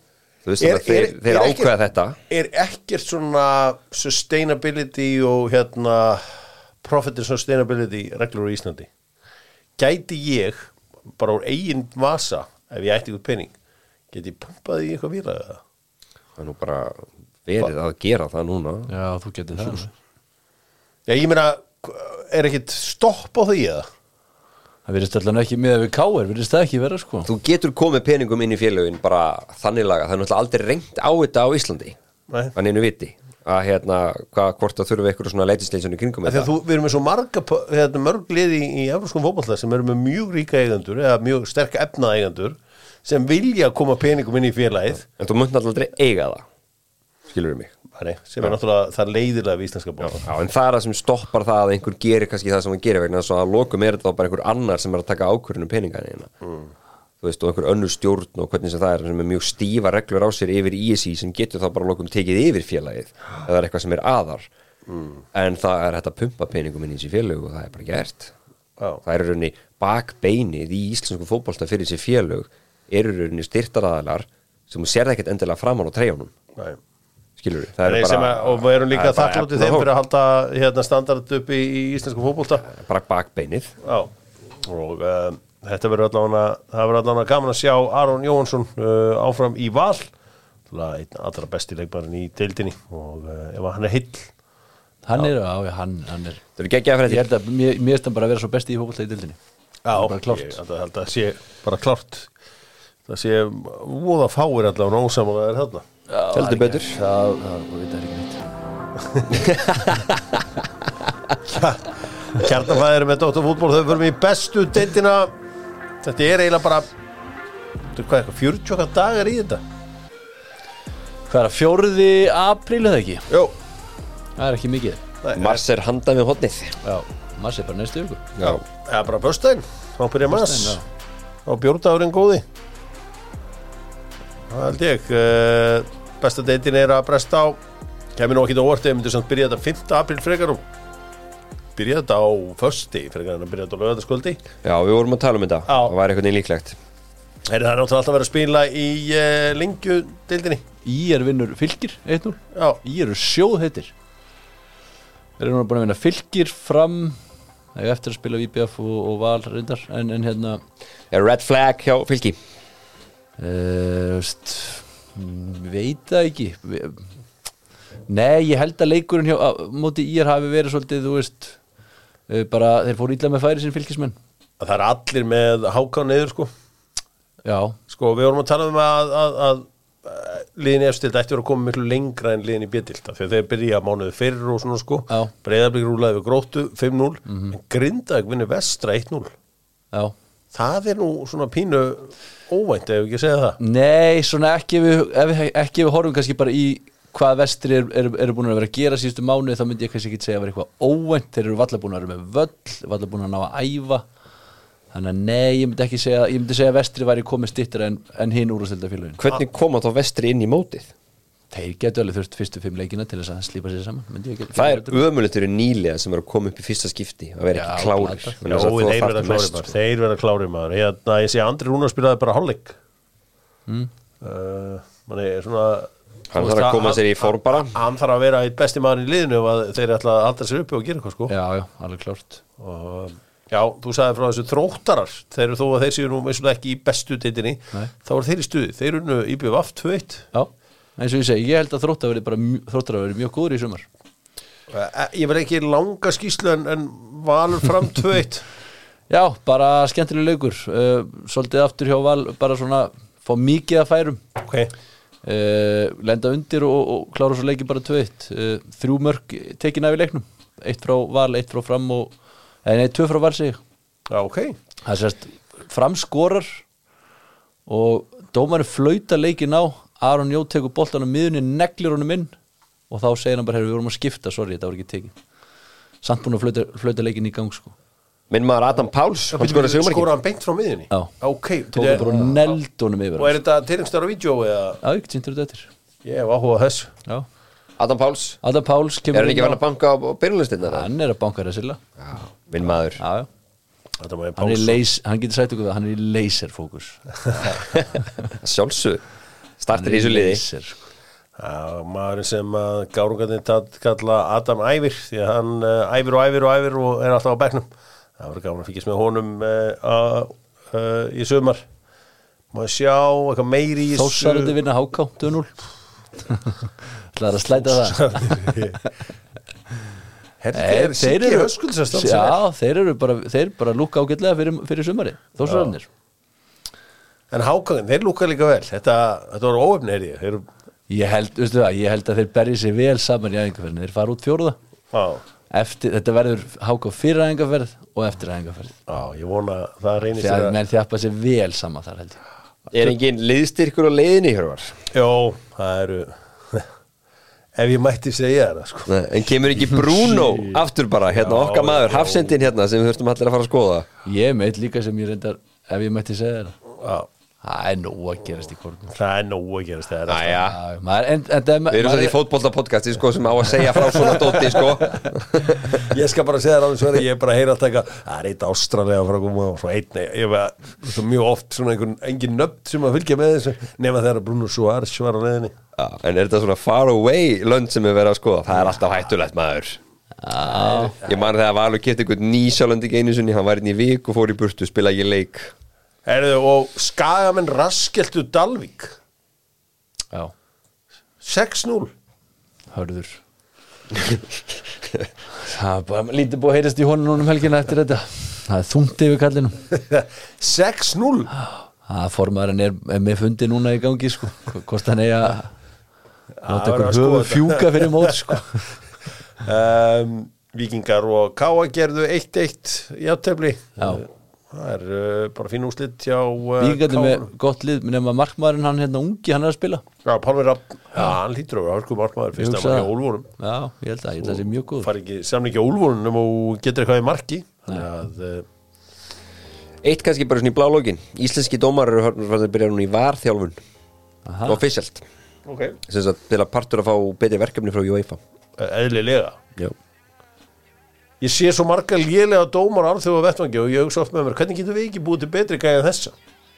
Þú veist að þeir, ákveða þetta. er ekkert svona sustainability og hérna profit and sustainability reglur í Íslandi? Gæti ég bara úr eigin vasa ef ég ætti ykkur penning geti ég pumpað í eitthvað výraðið það það er nú bara verið að gera það núna. Já þú getur það. Já, ég meina, er ekkert stopp á því eða? Það virðist allan ekki með við káir, virðist það ekki vera sko? Þú getur komið peningum inn í félögin bara þannig laga, það er náttúrulega aldrei reynt á þetta á Íslandi Nei. að neinu viti að hérna, hvað, hvort það þurfi eitthvað svona leitisleysinu kringum þetta? þú, við erum með svo marga, hérna, mörg liði í, í Evróskum fótballta sem eru með mjög ríka eigendur eða mjög sterk efna eigendur sem vilja koma peningum inn í félagið. En þú munt náttúrulega aldrei eiga það skilur mig? Nei, sem er náttúrulega það leiðilega við íslenska bóla Já, en það er það sem stoppar það að einhver gerir kannski það sem hann gerir vegna þess að lokum er þetta bara einhver annar sem er að taka ákvörðunum peningaðina mm. Þú veist, og einhver önnur stjórn og hvernig sem það er sem er mjög stífa reglur á sér yfir ISI sem getur þá bara lokum tekið yfir félagið. Það er eitthvað sem er aðar. En það er hægt að pumpa peningum inn í þessi félög og það er bara gert. Já. það er í rauninni bakbeinið í íslensku fótbolta fyrir þessi félög eru í rauninni styrtaraðalar sem þú sérð ekkert endilega framan á treyjunum. Nei. skilur við, Nei, sem að, og við erum líka það bara þakklátið þeim fyrir að halda hérna, standard upp í, í íslensku fótbolta. Bara bakbeinið. Já, og um, þetta verður allavega það verður allavega gaman að sjá Aron Jóhansson uh, áfram í val. Einn allra besti leikbarinn í deildinni og uh, ef hann er heill Hann er, já, hann, hann er það eru geggjaða Ég fréttir held að mér, mér er bara að vera svo besti í fótbolta í dildinni Já, bara klárt. ég held að, held að sé bara klárt. Það sé voða fáir allavega ósamála er þarna. Heldur betur. Það veit það ekki neitt. Kjarnafæðir með Dóttar fútból þau fyrir mig í bestu deildina þetta er eiginlega bara þetta er hvað eitthvað 40 okkar dagar í þetta? Hvað er að fjóruði apríl eða ekki? Jó, Það er ekki mikið. Nei, Mars er handað með hotnið Já, maður sé bara næstu ykkur Já, það er bara böstæn þá byrja mass Föstudaginn, á bjórdagurinn góði. Það held ég uh, besta deildin er að bresta á. Kemur nú ekki til óvart ef myndir samt byrja þetta 5. apríl frekar og byrja þetta á frekar en að byrja þetta á lögataskvöldi Já, við vorum að tala um þetta. Já. Það var eitthvað líklegt. Er það náttúrulega alltaf verið að spila í uh, lengju deildinni? Í er vinnur fylgir 1-0 Já, Í eru sjóð heitir Þeir eru nú búin að vinna fylgir fram Það er eftir að spila VBF og, og Val reyndar En, en hérna Er red flag hjá fylki? Uh, veist, mm, Veit það ekki. Nei, ég held að leikurinn hjá, á, móti í er hafi verið svolítið, þú veist bara, þeir fóru illa með færi sín fylgismenn. Það er allir með háká neður sko. Já, Sko, við vorum að tala um að, að, að, að liðin efstild ætti að vera að koma miklu lengra en liðin í bjötilda því að þeir byrja mánuði fyrir og svona sko. Já. Breiðarblik rúlaði við gróttu 5-0 en Grindag vinnur vestra 1-0 já, það er nú svona pínu óvænt ef ekki að segja það. Nei, svona ekki ef við, ef við, ekki ef við horfum kannski bara í hvað vestri eru er, er búin að vera að gera síðustu mánuði þá myndi ég kannski ekki segja að vera eitthvað óvænt. Þeir eru valla búin að vera með völl valla búin að ná að æfa. Þannig að nei, ég myndi ekki segja ég myndi segja að vestri væri komið stittur en, en hinn úrústildafélagin Hvernig koma þá vestri inn í mótið? Þeir getur alveg þurft fyrstu fimm leikina til þess að slípa sér saman myndi ég geta- Það er ömulegt nýlega sem er að koma upp í fyrsta skipti að vera ekki klárir. Þeir þarft verða klári mest, maður. Hérna, Ég sé að Andri Rúnar spilaði bara hálfleik. Mm. uh, manni, svona, Hann þú þarf að koma sér í form bara. Hann þarf að vera eitt besti maður í liðinu að þeir ætla að halda sér uppi og gera eitthvað sko. Já, já, alveg klárt. Og, Já, þú sagði frá þessu þróttarar. Þeir eru þó að þeir séu nú meðsum ekki í bestu teitinni. Þá eru þeir í stuði. Þeir eru nú íbjöf aft 2-1 Já, eins og ég segi, ég held að þróttar verði bara mj- þróttar að verði mjög góður í sumar. Eh, Ég verð ekki langa skýslu en, en valur fram 2-1 Já, bara skemmtileg leikur. Uh, Svolítið aftur hjá Val bara svona fá mikið að færum. Ok, uh, lenda undir og, og klára svo leiki bara 2-1 uh, þrjú mörg tekin af í leiknum. Eitt frá Val, eitt frá Fram og eh, nei, tvö frá Val sig já ok. Það sést Fram skorar og dómarinn flauta leikin á. Aron Jó tekur boltan á miðunni neglir honum inn og þá segir hann bara, herru, við vorum að skipta sorry, þetta var ekki tekin samt búin að flauta, flauta leikin í gang sko Minn maður Adam Páls hann skoraði. Skora hann beint frá miðjunni? Já. Ok, tók hann bara og neld honum yfir. Og er þetta tilhengstar á vídeo eða? Já, ekki síndur þetta eftir. Ég hef áhuga á þessu. Já, Adam Páls. Adam Páls Er kemur hann ekki inn verið að banka á byrjunlistinna? Hann er að banka resilla Minn maður. Já, já. Þetta ég Hann, er pása leys, hann getur sagt okkur það, hann er í laserfókus Sjálfsög Startir í þessu liði. Laser, sko. Já, maðurinn sem að gárungarnir kalla Adam Ævir því að hann uh, æfir og æfir og æfir og er alltaf á bekknum það verður gaman að fylgjast með honum uh, uh, í sumar. Maður sjá eitthvað meiri í Þósarandi vinna háká 2-0 Það er að slæta það? Herri, er að standa Já, þeir eru bara Þeir bara lúka ágætlega fyrir, fyrir sumari Þósararnir en hákangin, þeir lúka líka vel. Þetta, þetta var óöfni er ég. Þeir, Ég held, veistu það, ég held að þeir berji sig vel saman í æfingarferðin Þeir fara út fjóruða á, Eftir, Þetta verður háká fyrir æfingarferð og eftir æfingarferð á, ég vona að það reynist Þegar þér að menn þjappa sig vel saman þar held ég Er engin liðstyrkur á leiðinni Hjörvar? Jó, það eru ef ég mætti segja það sko. Nei, En kemur ekki Bruno aftur bara Hérna Já, okkar maður, já. hafsendin hérna Sem við þurftum allir að fara að skoða Ég meit líka sem ég reyndar Ef ég mætti segja það Já, Það er nóg að gerast í kornum það er nóg að gerast það er Já, maður, en, en, en, Við erum maður- svo í fótbolta podcasti sko, sem á að segja frá svona dóti sko. Ég skal bara segja það alveg svo ég er bara að heyra alltaf eitthvað það er eitt ástralega frá að koma og svo einn ég veit, svo mjög oft svona einhvern engin nöfn sem að fylgja með þessu nema þegar Bruno Suárez var á leiðinni. Já, En er þetta svona far away lönd sem við verðum að skoða? Það er alltaf hættulegt maður. Ég man þegar Valur kipti einhvern nýsjálandi einu sinni Hann var inn í vik og fór í burtu Spila ekki leik Herðu, og skagamenn raskeltu Dalvík. Já. 6-0 hörður. Það er bara lítið búið að heyrast í honum núna um helgina eftir þetta. Það er þungt yfir kallinum. 6-0 það formaðurinn er, er með fundi núna í gangi sko, hvort hann eigi að láta ykkur höfu fjúka fyrir mót sko. um, Víkingar og Káa gerðu 1-1 játefli Já. Það er uh, bara fín úslit hjá uh, Víkandi með gott lið nema markmaðurinn hann hérna ungi hann er að spila. Já, Pálmi Rapp, hann lítur að vera hörku markmaður fyrst að maður hjá það. Úlfórum já, ég held að, ég held að það sé mjög góð fari ekki samlingi á Úlfórum og getur eitthvað í marki. Þannig að uh, Eitt kannski bara svona í blálógin Íslenski dómar eru farin að byrja núna í varþjálfun. Aha. Officialt. Ok, Sem sagt til að partur að fá betri verkefni frá UEFA. Eðlilega. Já ég sé svo marga lélega dómar á alþjóða vettvangi og ég hugsa oft með mér hvernig getum við ekki búið til betri gæði en þessa?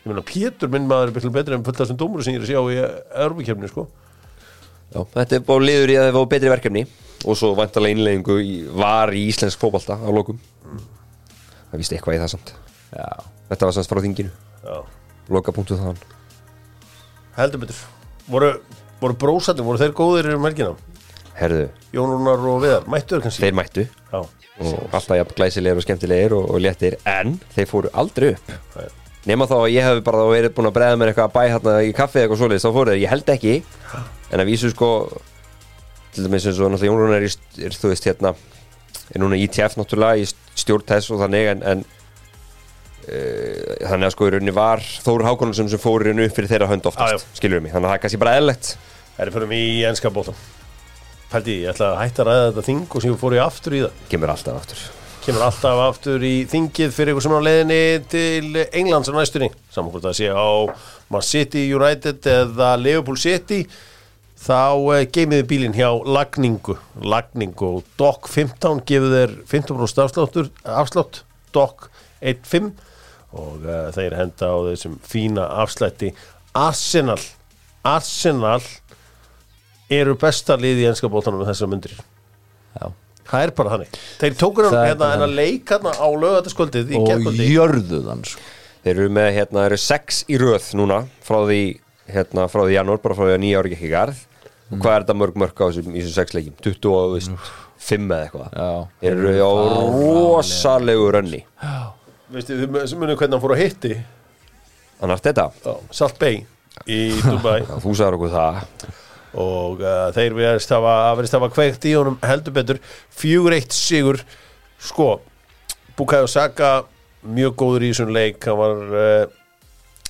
Ég meina Pétur minn maður er byrjulega betri en fullt af þessum dómur sem ég er að sjá í Europakefni sko. Já, þetta er bara liður í að það fá betri verkefni. Og svo vantarlega innleggingu í var í íslensk fótbolta á lokum. Það víst eitthvað í það samt. Já, þetta var samt frá þinginu. Já. loka punktu þaðan. Heldur betur. Voru, voru brósandi, voru þeir góðir um helgina? Herðu, Jón Rúnar og Viðar, mættu þeir kannski? Þeir mættu. Já, og alltaf jafn glæsilegir og skemmtilegir og, og léttir en þeir fóru aldrei upp. Nema þá að ég hef bara verið búin að bregða mér eitthvað að bæ hérna í kaffi eitthvað svoleiðis þá fóru þeir, ég held ekki en að vísu sko til dæmis eins og náttúrulega Jón Rúnar er, er þú veist hérna er núna ITF náttúrulega í stjórn þess og þannig en, en uh, þannig að sko í rauninni var Þóru Hákonarsson sem fór í rauninni upp fyrir þeirra hönd oftast, skilur mig, þannig að það er kannski bara eðlilegt Pældi, ég ætla að hætta að ræða þetta þing og ég fór ég aftur í það. Kemur alltaf aftur. Kemur alltaf aftur í þingið fyrir ykkur sem er á leiðinni til Englands á næstunni. Saman hvort það sé á Man City United eða Liverpool City Þá uh, geimiði bílinn hjá lagningu. Lagningu og Dock 15 gefur þeir 15% afsláttur Afslátt, Dock 1.5 Og uh, þeir henda á þessum fína afslætti Arsenal. Arsenal eru besta liði í enska bóttanum með þessar myndir Já. Það er bara þannig. Þeir tókur hann hérna en að leik hérna á lögataskvöldið í og gerkvöldi jörðu þann sko. Þeir eru með, hérna, þeir eru sex í röð núna frá því, hérna, frá því janúar bara frá því að nýja ári gekk í garð. Og hvað er þetta mörg mörg á þessum, sex leikjum? 20 og, þú veist, 5 eða eitthvað. Já. Þeir eru á rosalegu rönni. Veistu, þið mu- sem munið hvernig hann fór að hitti? Þannig að þetta, Salt Bay í Dubai. Þú sagður okkur það og uh, þeir verðist hafa, kveikt í honum heldur betur. Fjögur eitt sigur. Sko Bukayo Saka mjög góður í þessum leik. Hann var uh,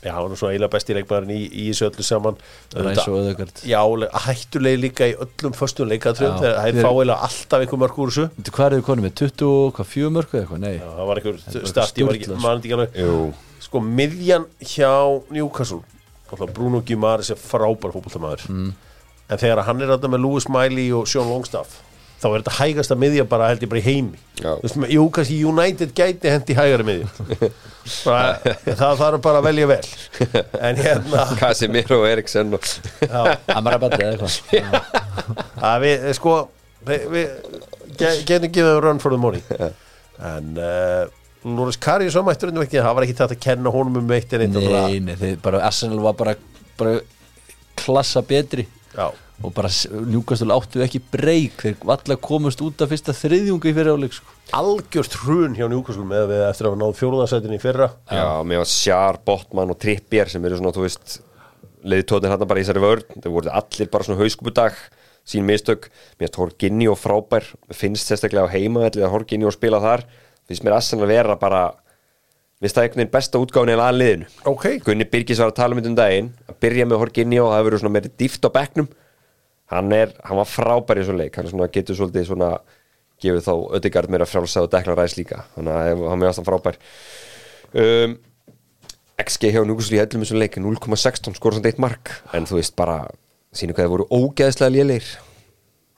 já, hann var nú svo eiginlega besti leikmaðurinn í, í þessu öllu saman. Ræs og öðugard já, hættuleg líka í öllum föstum leikatröðum þegar það er Þeir- fá eiginlega alltaf einhver mörg úr þessu. Hvað er þið konum með? 20, hvað, 4 mörg eða eitthvað? Nei, já, það var einhver var start, ég var ekki, mann ekki alveg. Sko miðjan hjá Newcastle. Bruno Guimaraes er frábær fótboltamaður. Mm. En þegar hann er þarna með Lewis Miley og Sean Longstaff þá er þetta hægasta miðja bara held ég bara í heimi. Já. Þú veist, með- jú, kannski United gæti hendi hægari miðju. Bara, það þarf bara að velja vel. En hérna Casemiro og Eriksen og já, Amrabat eða eitthvað. Að við, sko við, við ge- getum gefið run for the money. En uh, Loris Karius ámættur ekki, það var ekki þetta að kenna honum um veitt en eitt og bara- Nei, nei, þeir, bara Arsenal var bara, bara klassa betri já. Og bara njúkastul áttu ekki breyk þeir valla komast út af fyrsta þriðjungu í fyrir áleik sko. algjört hrun hjá Newcastle með við eftir að hafa náð fjóruðarsætin í fyrra. Já, var Sjar, Botman og Trippier sem eru svona, þú veist leiðtóðin hérna bara í þessari vörn. Þeir voru allir bara svona hauskupudag sín mistök, mér finnst Horginni og frábær finnst sérstaklega á heima að Horginni og spila þar, finnst mér Arsenal að vera bara, finnst það einhvern veginn besta útgáfni eða aðliðinu ok, Gunni Birgis var að tala um þetta um daginn. Að byrja með Horginni og það hefur verið svona meiri dýft á bekknum. Hann er, hann var frábær í þessu leik. Hann svona, getur svolítið svona gefið þá Ödegard meira frjálsa og Deklan Ræs líka. Þannig að hann er alltaf frábær. Um, XG hjá Núkuslu í hellum þessu leik 0,16 skor samt eitt mark. En þú veist bara, sínu hvað það voru ógeðslega lélegir.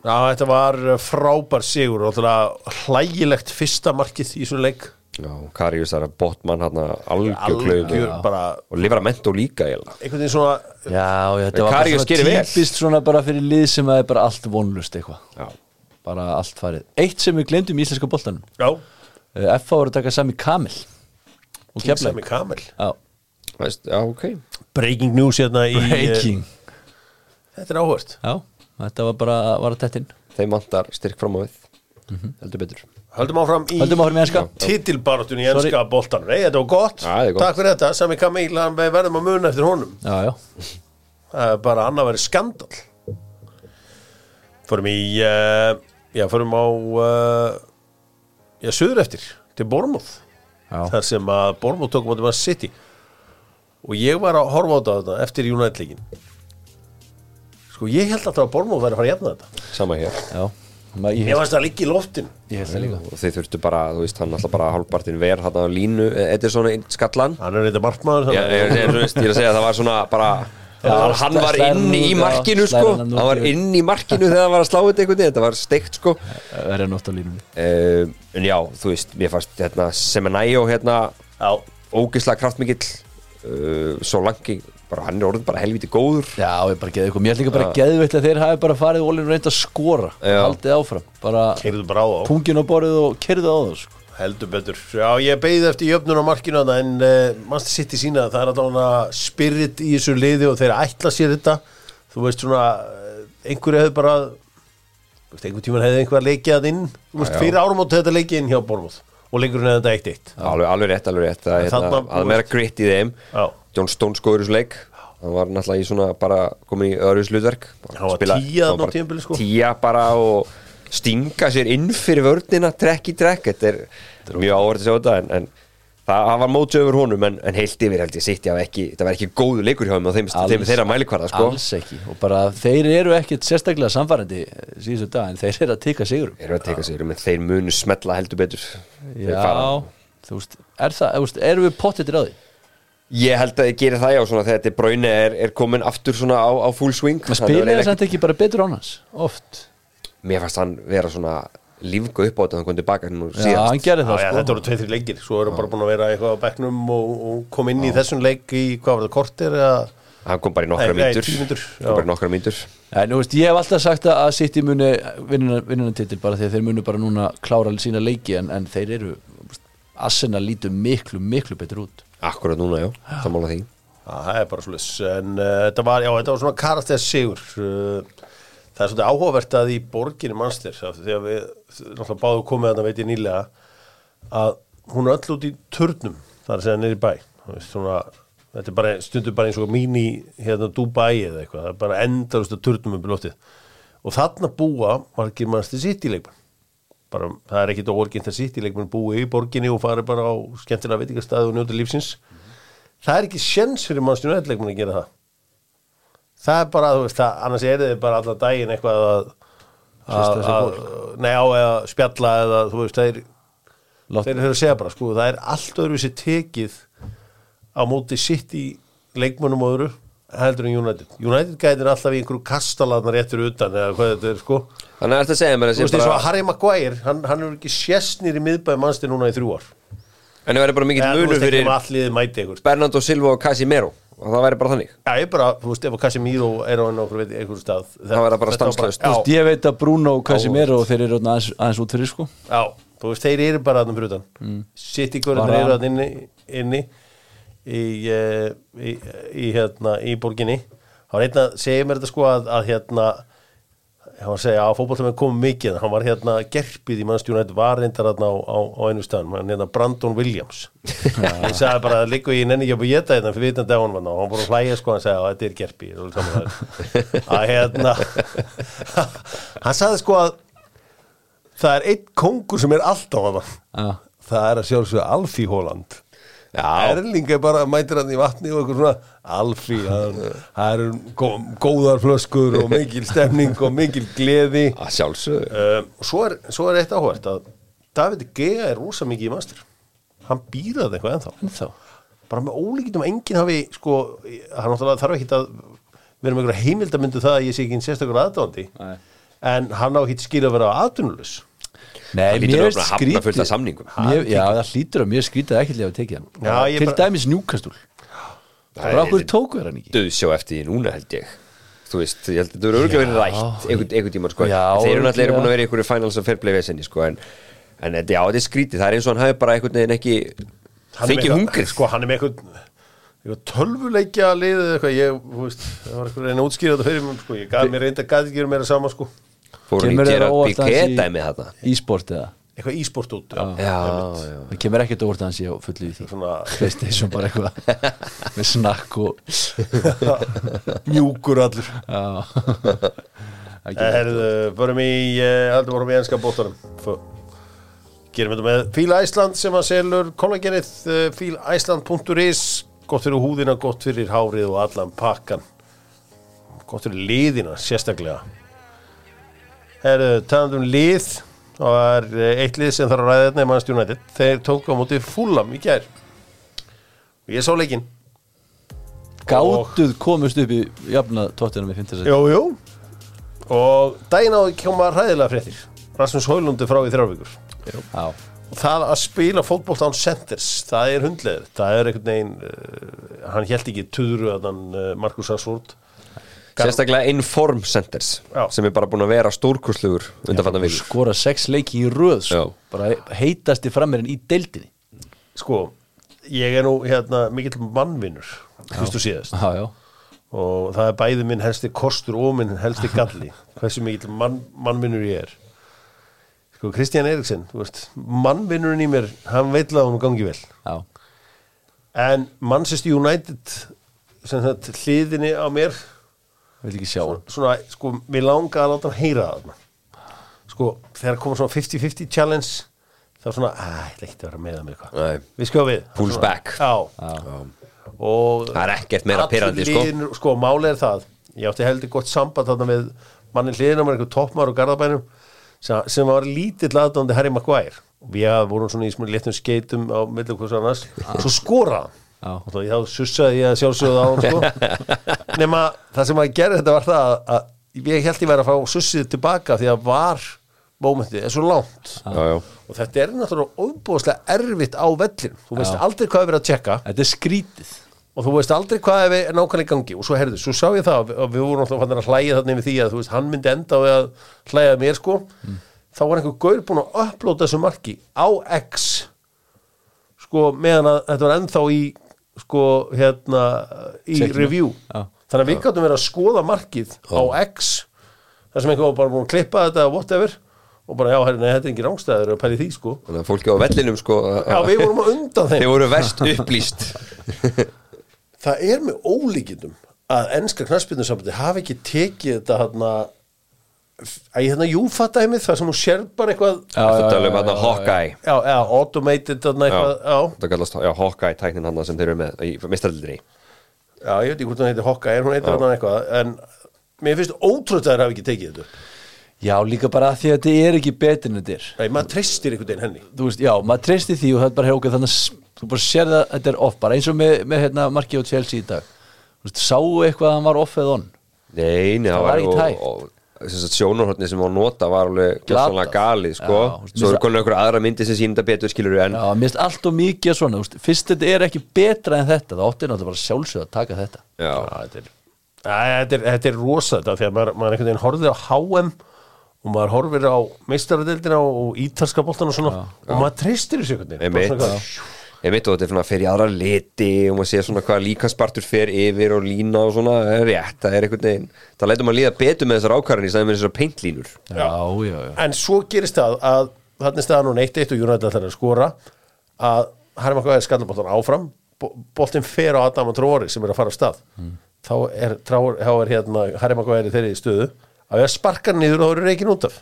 Já þetta var uh, frábær sigur. Og hlægilegt fyrsta markið í svona leik Karius þar að Botman hann algjör algjör klöðu bara og Livramento líka einhvern veginn svona Já, já, Karius svona gerir vel. típist svona bara fyrir lið sem að er bara allt vonlust eitthvað. Bara allt farið. Eitt sem við glemdum í íslenska boltanum. Já, uh, FA voru að taka Sami Kamil. Og Sami Kamil. Já, veist, já, ok. Breaking news hérna í breaking. Uh, þetta er áhört. Já, þetta var bara var að tettin Þeim vantar styrk fram á við. Heldur betur höldum áfram í í enska. titilbaráttun í Sorry. enska boltan nei, þetta var gott, Já, þetta er gott. takk fyrir þetta Sami Kamil, hann verðum að muna eftir honum. Já, já, það er bara annað verið skandal fórum í uh, já, fórum á uh, já, söður eftir til Bormóð já. þar sem að Bormóð tókum á þetta City. Og ég var að horfa á þetta eftir United-leikin sko ég held alltaf að Bormóð væri að fara að jafna þetta. Sama hér. Já. Ma, ég, varst að liggja í loftin líka. Og þeir þurftu bara, þú veist, hann alltaf bara hálfpartin ver hann á línu, þetta er svona skallan. Hann er eitthvað markmaður ég, ég, ég, ég, ég er að segja að það var svona bara Já, hann, hann var hann inni í markinu sko. hann hann var inni í markinu þegar hann var að slá þetta einhvern veginn. Þetta var steikt sko. Verið nótt á línunni. Uh, en já, þú veist, mér fannst hérna, Semenæjó hérna já, ógislega kraftmikill. Uh, svo langi, bara hann er orðin bara helviti góður Já, ég bara geði eitthvað Mér er líka bara geðvitt að þeir hafi bara farið ólinn reynd að skora Já. Haldið áfram Bara keirðu bara á þá pungin á borðið og kerðu á það sko. heldur betur já, ég beigði eftir jöfnun á markinu þarna, en uh, mannstu sitt í sína það er alltaf spirit í þessu liði og þeir ætla sér þetta þú veist svona, eh, einhverju hefði bara þú veist, einhver tíman hefði einhver leikið að inn þú veist, Já, já. fyrir árum þetta leikið inn hjá Bormóð og leikurinn hefði þetta eitt eitt alveg, alveg rétt, alveg rétt að, hérna, Þarna, að þú meira veist. gritt í þeim Já. John Stones góður í þessu leik. Hann var náttúrulega í svona bara komin í öðru slutverk Hann var tíja á tímabili, sko. tíja bara og stinga sér inn fyrir vörnina trekk í trekk. Þetta er, er mjög áhverð að sjá þetta en, en það, var móti öfur honum en, en heilt yfir held ég sitt það var ekki góðu leikur hjá þeim á þeim, þeim þeirra mælikvarða sko. alls ekki. Og bara þeir eru ekkit sérstaklega samfærandi síðustu dag en þeir eru að tika sigurum Þeir eru að teka sig, menn þeir munu smetla heldur betur. Já, þú veist, er það, veist, erum við pottitir á því Ég held að ég geri það já svona þegar þetta bræni er, er komin aftur svona á, á full swing. Maður Þannig að þess að ekki bara betur á hans oft, Mér fannst hann vera svona lífga upp á þetta hann kom tilbaka nú já, síðast. hann gerði Já, það já, sko. þetta voru tveið, þrjá leikir, svo eru bara búin að vera eitthvað á bekknum og, og kom inn í þessum leik í, hvað var það, kortir eða? Hann kom bara í nokkra mínútur, Kom bara í já. nokkra mínútur. En þú veist, ég hef alltaf sagt að City muni vinnuna titil bara því að þeir munu bara núna klára sína leiki en, en þeir eru, Arsenal lítur miklu, miklu betur út Akkurat núna, já, sammála því. Það er bara svolítið en uh, þetta var, já, þetta var svona karakter sigur. Uh, það er svolítið áhugavert að í borginni mannstir þegar við, náttúrulega báðu komið að það veit ég nýlega að hún er öll út í turnum þar að segja niður í bæ. Veist, svona, þetta er bara, stundur bara eins og mín í hérna Dubai eða eitthvað. Það er bara endarustu turnum um loftið. Og þarna búa var ekki mannstir sitt í leikmann bara, það er ekkit óorgint að sitt í leikmann búi í borginni og fari bara á skemmtilega veitingastæði og njóta lífsins. Það er ekki sjens fyrir mannstjónu eðleikmann að gera það. Það er bara, þú veist, það, annars er þið bara allan daginn eitthvað að, að, að nei, á eða spjalla eða, þú veist, það er Lát- þeir eru að segja bara, sko, það er allt öðruvísi tekið á móti sitt í leikmönnum og öðru heldur en United. United gætir alltaf í einhverju kastaladna réttur utan eða hvað þetta er, sko. Þannig að þetta segja mér að þú veist, eins og bara Harry Maguire, hann, hann er ekki sérstnir í miðbæði mannstjónu núna í þrjú ár. En það verður bara mikill munur fyrir Bernardo Silva og Casimiro og það væri bara þannig. Já, ég bara, þú veist, ef að Casemiro er á einhver, veit, einhver stað Það verða bara veist, ég veit að Bruno og Casimiro þeir eru aðeins, aðeins út fyrir sko. Já, þú veist, þeir eru bara þarna fyrir utan. Mm. City hvernig Bara- eru inni, inni í, uh, í, í, hérna, í borginni. Hann var einn að segja mér þetta sko að, að hérna hann var að segja að fótbollum er komið mikið hann var hérna gerpið í mannstjónu var reyndar hérna á, á, á einu staðan hann hérna Brandon Williams. Hann sagði bara að líka ég nenni ekki að búið þetta fyrir vitandi á hann og hann bara hlæja sko hann sagði að þetta er gerpið. Er að hérna hann sagði sko að það er einn kongur sem er alltaf að Já. það er að sjálfsögja Alfí Hóland Erling er bara mætir hann í vatni og eitthvað svona. Hann- það eru gó, góðar flöskur og mikil stemning og mikil gleði. Að sjálfsögðu. Um, svo, er, svo er eitt áhvert að David Gea er rosa mikið í master. Hann býraði eitthvað ennþá. En þá bara með ólíkitum að enginn hafi sko, hann náttúrulega þarf ekki að vera með einhverja heimildamyndu það að ég sé ekki sérstakur aðdándi Nei. en hann á ekki skil að vera aðdunulus Nei, Það lítur mér að er skrítið Já, það hlýtur að mér skrítið ekki að tekið hann. Til bara- dæmis njúkastúl Bara okkur tóku þér hann ekki? Döðsjá eftir því núna held ég. Þú veist, ég held að þetta verður örgulega verið rætt einhvern, einhvern tíma sko. Þeir eru náttúrulega búin að vera í einhverju finals of fair play vesenni sko En, já, þetta er skrítið, það er eins og hann hafi bara einhvern veginn ekki Hann er með Fengið eitthvað- hungrið. sko, hann er með eitthvað. Tölvuleikja liðið eitthvað, ég, þú veist, það var eitthvað að reyna að útskýra þetta fyrir mér, ég gaf mér reynda gæti ekki meira sama, Fór hann Kemur í gera með þetta í sport eða? Eitthvað ísport út, já, Já, já Það kemur ekkert óvart að hann sé á fullu í því. Svona Playstation bara eitthvað með snakk og mjúkur allur. Eh, Herðu, förum í, eh, heldur vorum í enska bóttanum, gerum þetta með Fíla Æsland sem að selur kollagenið, uh, fílaæsland.is, gott fyrir húðina, gott fyrir hárið og allan pakkan, gott fyrir liðina, sérstaklega. Herðu, talandi um lið og það er eh, eitt lið sem þarf að ræða þetta í Manchester United. Þeir tóku á móti fúlam í gær. Og ég sá leikinn. Gátuð komust upp í jafna tóttina með 50 Jú, jú. Og daginn á því koma ræðilega fréttir. Rasmus Hólundur frá í þrjárvíkur Já, og það að spila fótbolt án centers það er hundlegur, það er einhvern veginn uh, hann held ekki tuðru að hann uh, Markus Rashford Sérstaklega Inform Centers Já. sem er bara búin að vera stórkurslugur undanfattan vil skora sex leiki í röð sko. Bara heitasti frammerinn í deildinni. Sko, ég er nú hérna mikill mannvinnur fyrst og síðast. Já, já. Og það er bæði minn helsti kostur og minn helsti galli hversu mikill mann, mannvinnur ég er. Sko Kristján veist, mannvinnurinn í mér hann veit að hún gangi vel. Já, en Manchester United sem þetta hliðinni á mér vil ekki sjá hann. Svona, sko, mér langa að láta hann heyra það sko, þegar komur svona 50-50 challenge það var svona, að, ég ekki að vera með að mig eitthvað. Við skjóðum við. Pulls Svona, back. Já, og Það er ekkert meira pirrandi, sko. sko, máli er það. Ég átti heldur gott samband þarna með manni hliðina með einhver toppmar og garðabænum sem, sem var lítill aðdóndi Harry Maguire. Við vorum svona í smur léttum skeitum á millu hvers annars. Og svo Já. Og þá, þá sussaði ég að sjálfsögðu á sko. nema það sem að gera þetta var það að, að ég held ég væri að fá sussið tilbaka því að var mómentið er svo langt. Já, já og þetta er náttúrulega óbúðslega erfitt á vellin þú veist aldrei hvað er verið að tjekka Þetta er skrítið og þú veist aldrei hvað er nákvæmlega í gangi. Og svo herðu, svo sá ég það og við vorum alltaf að hlæja þarna yfir því að þú veist, hann myndi enda við að hlæja mér sko. Þá var einhver gaur búin að upplóta þessu marki á X sko meðan að þetta var ennþá í sko hérna í Checkinu. review. Já. þannig að við gáttum verið að skoða markið á X þar sem einhver var bara búin að klippa þetta whatever og bara já, nei, þetta er engin rángstæður að pæli því sko. Þannig að fólki á vellinum sko já, við vorum að undan þeim. Þeir voru verst upplýst. Það er með ólíkindum að ennska knarsbyrnusambandi hafi ekki tekið þetta hérna að ég hérna júfatæmið þar sem hún sér bara eitthvað já, Það tala um hann Hawkeye? Já, automated þarna eitthvað, já. Það kallast já, Hawkeye tæknin hann sem þeir eru með í mistrældinni já, ég veit ekki hvort hún heitir Hokka, er hún heitir þarna eitthvað en mér finnst ótrútt að þær hafi ekki tekið þetta Já, líka bara að því að þetta er ekki betur en þetta er. Nei, maður treystir einhvern veginn henni. Þú veist, já, maður treysti því og það er bara hefur þannig að þú bara sér það að þetta er off bara eins og með, með hérna, markið á Chelsea í dag. Þú veist, sáu eitthvað að hann var off eða on? Nei, nei, Það var ekki tækt. Sjónarhóttni sem var nota var alveg gjössanlega Glatað. galið sko. Já, Svo eru konar einhver aðra myndi sem sínda betur skilur en Já, mér finnst allt og mikið svona, veist, fyrst þetta er ekki betra en þetta, það átti náttúrulega bara sjálfsög að taka þetta. Já, þetta er, er, þetta er rosa þetta því að maður, maður einhvern veginn horfir á HM og maður horfir á meistaradeildina og ítalska boltan og svona og maður treystir þessu einhvern veginn Ég veit og þetta er svona fyrir aðra liti og maður sé svona hvað líkanspartur fer yfir og lína og svona, það er rétt, það er einhvern veginn það lætur maður líða betur með þessar ákvarðan í stæðum með þessar peintlínur Já, já, já, en svo gerist það að þannig er staðan hún 1-1 og United ætlar að skora að Harry Maguire skallar boltan áfram boltinn fer á Adam og Tróri sem er að fara af stað. Þá er, þá er hérna Harry Maguire í þeirri stöðu að við að sparka hann niður og það eru reikin út af.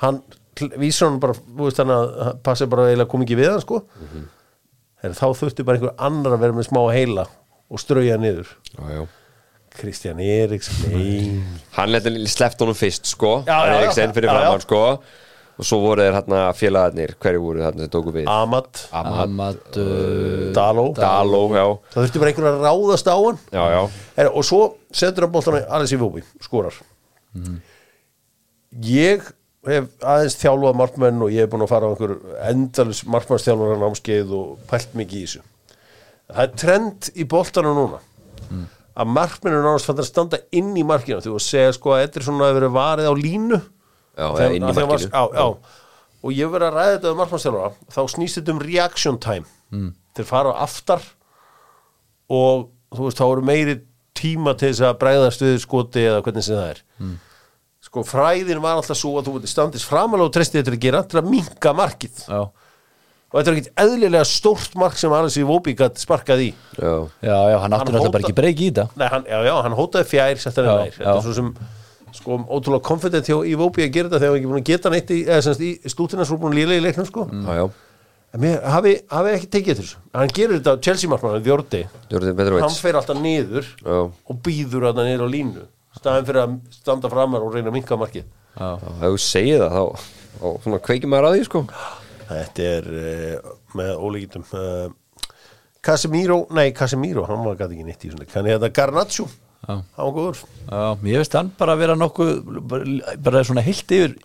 Hann kl- vísar hann bara þú veist hann að hann passi bara eiginlega kom ekki við hann sko. Mm þá þurfti bara einhver annar að vera með smá heila og strauja niður. Já, já. Kristján Eriks nei Hann sleppt honum fyrst sko. Eriksen fyrir já. framann sko. Og svo voru þeir hérna félagarnir hverju voru þarna sem tóku við? Amat, Amat uh, Daló. Daló, það þurfti bara einhver að ráðast á hann. Já, já. Her, og svo setur hann boltan Alice í Vóbi, skorar. Ég hef aðeins þjálfað markmenn og ég hef búin að fara á einhver endalus markmannsþjálfara námskeið og pælt mikið í þessu það er trend í boltanum núna að markmenn er fann að standa inn í markinu þú að segja sko að þetta er svona að vera varið á línu Já, Þegar- inn í að þegar var- markinu. já, já. og ég verið að ræða þetta um markmannsþjálfara þá snýst þetta um reaction time mm. þeir fara á aftar og þú veist þá eru meiri tíma til þess að bregðast við skoti eða hvernig sem það er mm. Sko fræðin var alltaf svo að þú veit standist framalega og treysti þetta að gera til að minka markið. Já, og þetta er ekkit eðlilega stórt mark sem Alice í Vóbi gætt sparkað í. Já, já, já, hann átti náttúrulega bara ekki breyki í þetta. Nei, hann, já, já, hann hótaði fjær settar en Já, nær. Þetta er svo sem sko ótrúlega confident hjá í Vóbi að gera þetta þegar hann ekki búin að geta neitt í, eða semst í stútina svo búin lílega í leiknum sko. Já, já. En mér hafi, hafi ekki tekið þessu. Hann gerir þetta á Chelsea markmann Þjórdi Jordan Petrovic hann fer alltaf niður Já, og býður hann niður á línu staðin fyrir að standa framar og reyna að minka markið. Já, ef þú segir það þá, þá svona kveikir maður að því sko. Þetta er uh, með ólíkitum uh, Casemiro, nei Casemiro hann var gæti ekki neitt í svona hann er þetta Garnaccio, Já. hann var góður. Já, mér finnst hann bara vera nokkuð bara, bara svona heilt yfir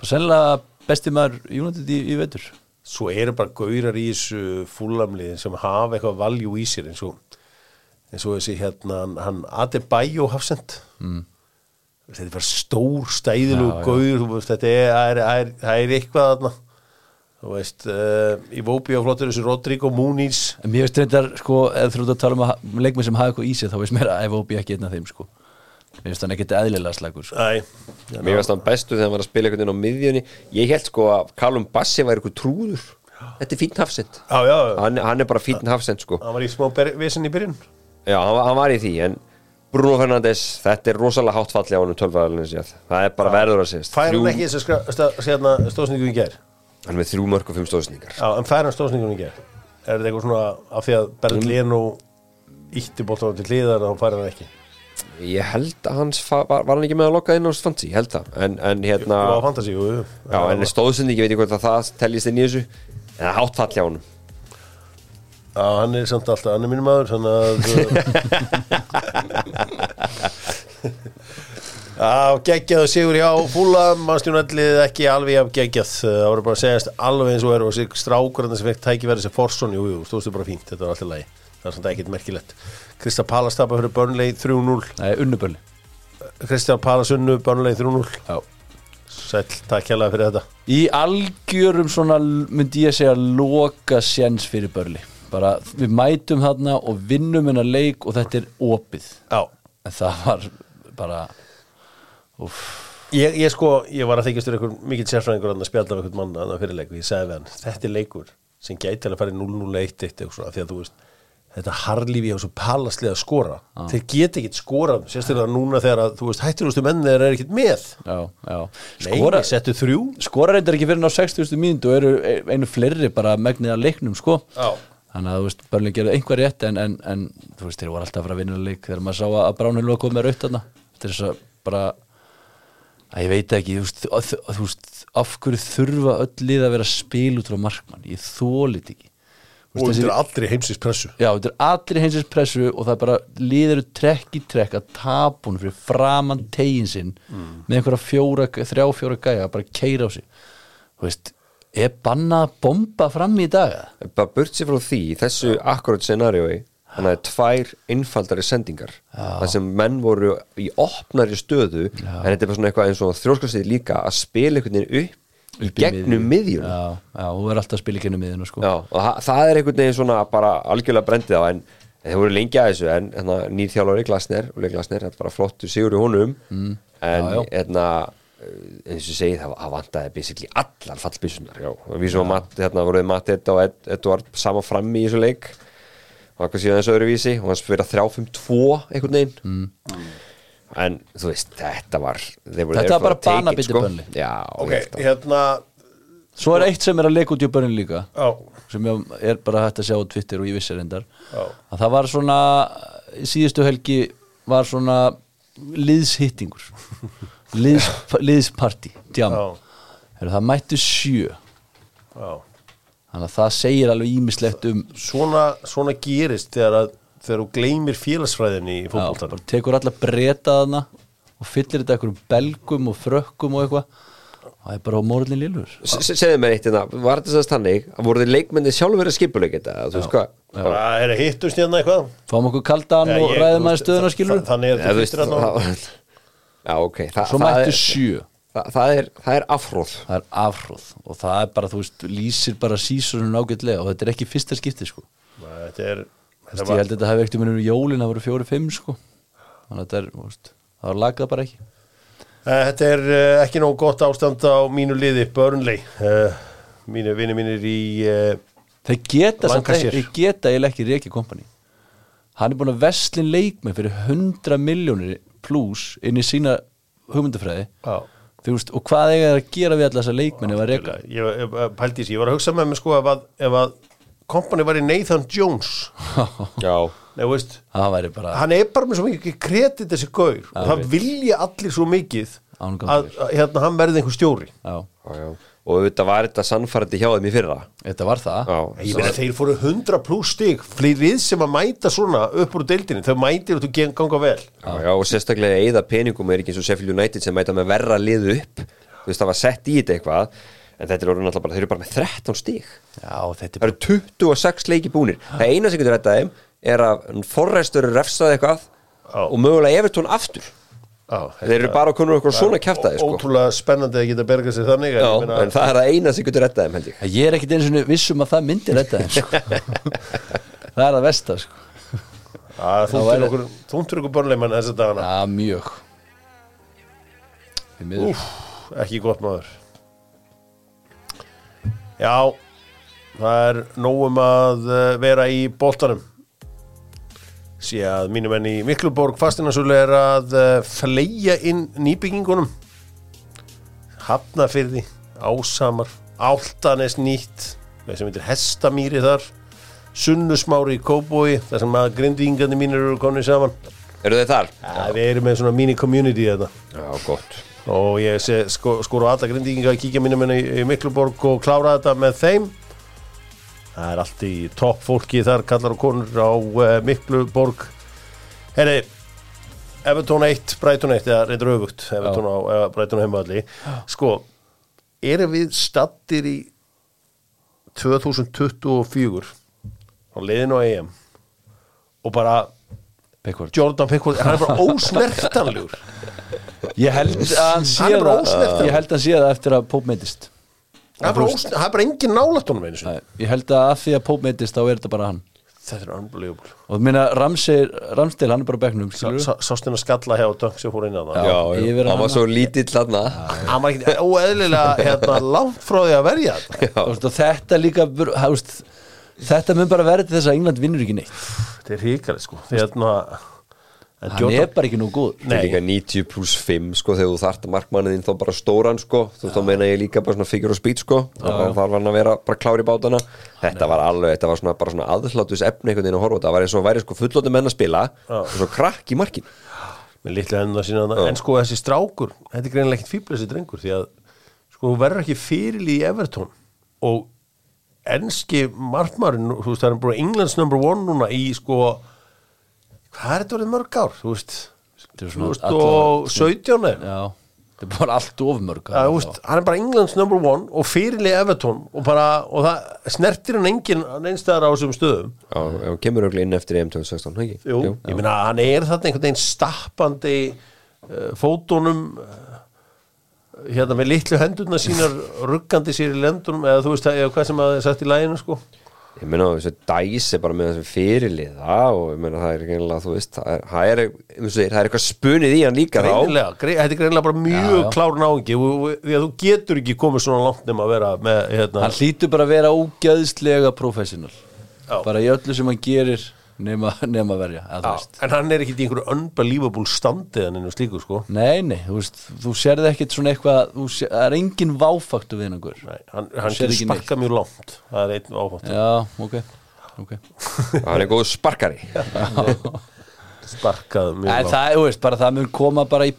bara sennilega besti maður United í, í vetur. Svo eru bara gaurar í þessu fúlamlið sem hafa eitthvað valjú í sér eins og eins og þessi hérna hann- Adebayo Hafsend mm. þetta er bara stór stæðilug Já, já. gaur, þú veist, þetta er, er, er, er eitthvað þarna. Þú veist, uh, í Vóbi á flottur þessu Rodrigo Muniz. En mér finnst reyndar, sko, eða þú ert að tala um að leikmið sem hafa eitthvað í sig, þá veist mér að FOB ekki einn af þeim, sko. Mér finnst hann ekkert eðlilega slagur, sko. Æ, Mér finnst hann bestu þegar hann var að spila einhvern veginn á miðjunni. Ég held sko að Callum Bassi væri eitthvað trúður. Þetta er fínt hafsend já, já, já. hann, hann er bara fínt hafsend sko. Hann var í smá vesen í byrjun Já, hann, hann var í því En Bruno Fernandes, þetta er rosalega háttfalli á hann um tölfæðalinu séð. Það er bara verður að séð. Fær hann ekki þessu hérna, stóðsningu í gær? Hann er með þrjú mörg og fimm stóðsningar Já, en fær hann stóðsningunum í gerð Er þetta eitthvað svona af því að Berlínu ítti bóltanum til hliðar og þá fær hann ekki? Ég held að hans fa- var, var hann ekki með að lokka inn á fancy, ég held það. En, en hérna, og á fantasy jú, jú. já, en stóðsending ég veit ekki hvort að það teljist inn í þessu en það er hátt fall hjá honum Já, hann er samt alltaf, hann er mínum maður þannig að Já, geggjaðu sigur hjá Fúla, mannstjónallið ekki alveg af geggjað, það voru bara að segjast alveg eins og er og sig strákur sem fekk tækifæri sem Forsson, jú, jú, stóðstu bara fínt. Þetta var alltaf lagi, það er samt ekkert merkilegt. Krista Palas tapa fyrir Burnley 3-0 Nei, unnuböli Kristján Palas unnu Burnley 3-0 Já. Sæll, takk hérlega fyrir þetta. Í algjörum svona myndi ég segja loka sjens fyrir börli bara við mætum þarna og vinnum hennar leik og þetta er opið. Já, en það var bara úff, Ég, ég sko, ég var að þykjast fyrir einhver mikill sérfræðingur að spjalla við einhvern mann að það fyrir leik og ég sagði við hann, þetta er leikur sem gæti að fara í 0-0-1 eitthvað svona, því að þú veist, þetta harlífi á svo palaslega að skora, þeir geta ekkit skorað, sérstaklega núna þegar að þú veist, hætturustu menn þeir eru ekkit með. Já, já. Nei, skora, settu þrjú. skora reyndar ekki fyrir ná 60. mínútu og eru einu fleiri bara megnið að leiknum sko. Já. Þannig að þú veist, börlinn gerði einhver rétt en, en, en þú veist, þeir voru alltaf að fara að vinna leik þegar maður sá að Bránhild var komið með raut þarna. Þetta er að bara að ég veit ekki, þú veist, af hverju þurfa öll lið að vera að spila út frá markmann, ég þólit ekki. Og þetta er aldrei heimsins pressu. Já, þetta er allir heimsins pressu og það er bara líður trekk í trekk að tapa hún fyrir framan tegin sinn með einhverja fjóra, þrjá fjóra gæja að bara keira á sig. Þú veist, er bannað að bomba fram í dag eða? bara burt sér frá því, í þessu akkurat scenariói hann hafði tvær einfaldari sendingar þar sem menn voru í opnari stöðu en þetta er bara svona eitthvað eins og þrjóskastið líka að spila einhvern veginn upp, í gegnum miðjum já. Já, já, hún verður alltaf að spila í gennum miðinu sko og það, það er einhvern veginn svona bara algjörlega brendið á en þeir voru lengi að þessu en hérna, nýr þjálfari Glasner og Glasner, þetta er bara flottu sigur í honum mm. en Já, já. hérna eins og ég segi það, vantaði basically allar fallbissunar já. og við sem Matt, hérna voruð Matt Edda og Ed, Edvard sama frammi í þessu leik og eitthvað síðan þessu öðruvísi og hans fyrir að 3-5-2 einhvern veginn mm. en þú veist, þetta var they were Þetta var bara for a take it, banabiti sko. Burnley. já, ok, að- hérna Svo er eitt sem er að leika út í börnin líka já, sem ég er bara hægt að sjá á Twitter og ég vissi reyndar Já. að það var svona í síðustu helgi var svona liðshittingur Liðs, liðsparti. Heru, það mættu sjö. Já. Þannig að það segir alveg ímislegt um svona, svona gerist þegar að þegar þú gleymir félagsfræðinni í bara tekur alla breytaðana og fyllir þetta einhverjum belgum og frökkum og eitthvað. Það er bara á morðin se- segðu mér eitt hérna, var þetta sérst hannig að voru þið leikmenni sjálfur verið skipuleik þetta, þú veist hvað? bara er að hittust hérna eitthvað? Fáum okkur kaldan og ræðum þú að veist, stöðuna þa- skilur þa- þannig er þetta þú hérna það, já, ok það, svo það mættu sjö. Það, það, er, það er afhróð það er afhróð og það er bara, þú veist, lýsir bara sísunum ágætlega og þetta er ekki fyrsta skipti sko. þetta er Þú þetta veist, ég held að þetta hefði ekkert um ennur jólin það voru fjóri-fimm sko. þannig að þetta er, þú veist, það var lagað bara ekki. Eh, Þetta er uh, ekki nóg gott ástand á mínu liði Burnley. Uh, mínu vinni mínir í þeir geta þeir geta eiginlega ekki reiki kompani. Hann er búin að vestlin leikmenn fyrir 100 miljónir pluss inn í sína hugmyndafræði. Já. þú veist, og hvað eiga þeir að gera við allar þessar leikmenn ef að reka? Ég, pældi þessi, ég var að hugsa með mig sko ef að, ef að kompani var í Nathan Jones. Já, Nei, veist, það bara hann er bara með svo mikið kredit þessi gaur. Og það vilja allir svo mikið Að að, hérna, hann verði einhver stjóri. Já, já, já. Og auðvitað var þetta sannfærandi hjá þeim í fyrra. Þetta var það. Já, Ég meina þeir fóru 100 pluss stig. Fleirið sem að mæta svona upp úr deildinni þau mætir og þú gen- ganga vel. Já, já, og sérstaklega eða peningum er ekki eins og Sheffield United sem mæta með verra liðu upp. Þú veist það var sett í þetta eitthvað en þetta er orðin alltaf bara, þeir eru bara með 13 stig. Já, þetta er það eru 26 leiki búnir. Það eina sem getur þetta þeim er að forræstur refsaði eitthvað Já. og mögulega Evertón aftur Já, þeir eru bara að konu okkur svona kjaftaði sko. Ótrúlega spennandi að geta bergað sér þannig en Já, ég meina- en það er að eina sem getur rettað þeim held ég ég er ekkit eins og vissum að það myndi þetta sko. það er að vesta sko. Þúntur okkur, þúntur okkur börnleimann þessa dagana já, mjög. Úf, ekki gott maður Já Það er nógum að eh, vera í boltanum sé að mínum enn í Mikluborg fastinasúli er að uh, fleia inn nýbyggingunum. Hafnafyrði Ásamar, Áltanes nýtt sem heitir Hestamýri þar Sunnusmári í Kóbói þar sem að grindvíingandi mínir eru konið saman. Eru þið þar? ja, við erum með svona mini community þetta Já, gott. Og ég sé, sko, skor á alla grindvíkinga að kíkja mínum í, í Mikluborg og klára þetta með þeim það er allt í topp fólki þar kallar og konur á uh, Mikluborg. Herri Evertón 1, Brighton 1 eða reyndar öfugt, Evertón á eða Brighton á heimaðalli sko, erum við stattir í 2024 á leiðinu á EM? Og bara Pickford. Jordan Pickford, hann er bara ósnertanlegur. Ég held að hann sé það eftir að Pope meitist hann er bara, ósn- hann er bara engin nálætt honum einu sinni. Ég held að af því að Pope meitist þá er þetta bara hann. Þetta er unbelievable. Og þú minna Ramsdale, hann er bara á bekknum skilurðu? Sá- sástu hennar skalla hjá Dunk sem fór inn að það Já, Já, yfir já, hann var hana. svo lítill þarna. Hann var ekki óeðlilega hérna, langt frá því að verja þetta. Og veist, og þetta líka bur- ha, veist, Þetta mun bara verið til þess að England vinnur ekki neitt. Þetta er ríkalið sko. Hérna Hann er bara ekki nú góð Þetta er líka 90 pluss 5 sko þegar þú þart markmannin þá bara stóran sko. Þú þá meina ég líka bara svona figure og speed sko. Þá þarf hann að vera bara klár í bátana. Þetta var alveg, þetta var svona bara svona aðhlátus efni einhvern veginn að horfa þetta, það var eins og væri sko fullóti menn að spila og svo krakk í markin með litlu enda sína þarna. en sko þessi strákur, þetta er greinilega ekkit fíbla þessi drengur því að sko þú verður ekki fyrirlí í Everton. Og enski markmarin, þú veist það er bara Englands number one núna í sko hvað er þetta orðið mörg ár, þú veist Þetta er svona 2017 er. Já, þetta er bara allt ofmörg Já, þú veist, hann er bara Englands number one og fyrirlið Everton og, bara, og það snertir hann enginn einstæðar á þessum stöðum. Já, hann kemur örugglega inn eftir EM 2016, ekki? Jú, ég meina hann er þarna einhvern veginn stappandi uh, fótunum uh, hérna með litlu hendurna sínar ruggandi sér í lendunum eða þú veist eða hvað sem að það er sagt í læginu sko Ég meina þessi dæs er bara með þessi fyrirliða og ég meina það er greinilega, þú veist, það er, það er, það er eitthvað spunið í hann líka þá greinilega, grei, þetta er greinilega bara mjög Já, já. klár náungi og, og, því að þú getur ekki komið svona langt nema að vera með hérna, Hann hlýtur bara að vera ógæðslega professional Já. Bara í öllu sem hann gerir nema, nema verja veist. en hann er ekki í einhverju unbelievable standið en einu slíku sko. Nei, nei, þú veist, þú sérði ekkit svona eitthvað þú sér, Það er engin váfaktu við einhver. Nei, hann, hann getur sparka mjög langt það er einn áfátt Já, ok, ok. Hann er góð sparkari. Sparkað mjög En langt. það, þú veist, bara það mun koma bara í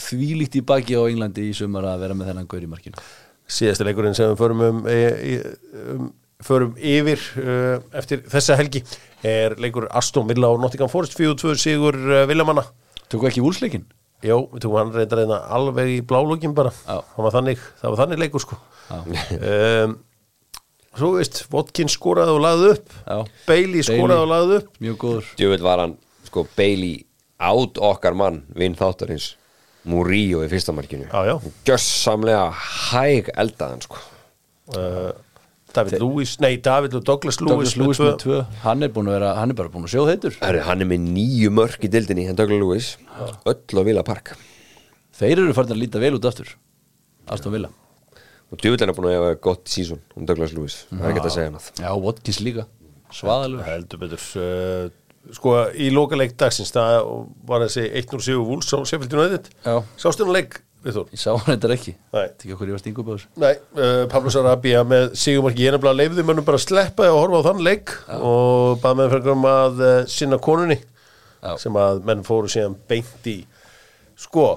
þvílíkt í baki á Englandi í sumar að vera með þennan gaur í markinu. Síðasti leikurinn sem við förum um, e, e, um förum yfir uh, eftir þessa helgi er leikur Aston Villa og Nottingham Forest 4-2 sigur uh, Villamanna. Tökum ekki úrsleikin? Jó, við tókum hann reyndar reyna alveg í blálókin bara. Hann var þannig, það var þannig leikur sko. Já, um, Svo veist, Watkins skoraði og lagði upp. Já. Bailey skoraði og lagði upp. mjög góður. Djöfull var hann, sko, Bailey át okkar mann, vinn þáttarins Murillo í fyrsta markinu. Já, já. Gjössamlega hæg eldaðan, sko. Uh, David Lewis, nei David Douglas Lewis, Douglas Lewis með tvö. tvö Hann er búin að vera, hann er bara búin að sjóð heitur. Hann er með nýju mörk í dildinni en Douglas Lewis, öll á Villa Park. Þeir eru farin að líta vel út aftur. Aston Villa. Og djöfull er búin að hafa gott sísón um Douglas Lewis, það er ekki að segja hann Já, Watkins líka. Svaðalur. Heldur betur uh, sko í lokaleik dagsins það var þessi 107 Wools á Sheffield United. Já. Sástu hann leik við þú? Ég sá hann þetta ekki. Nei. Þetta ekki okkur ég var stingu báður Nei, uh, Pablo Sarabia með Sigumarki ég nefnilega leifði mönnum bara að sleppa og horfa á þann leik og bað með fyrir um að uh, sinna konunni Já. sem að menn fóru síðan beint í. Sko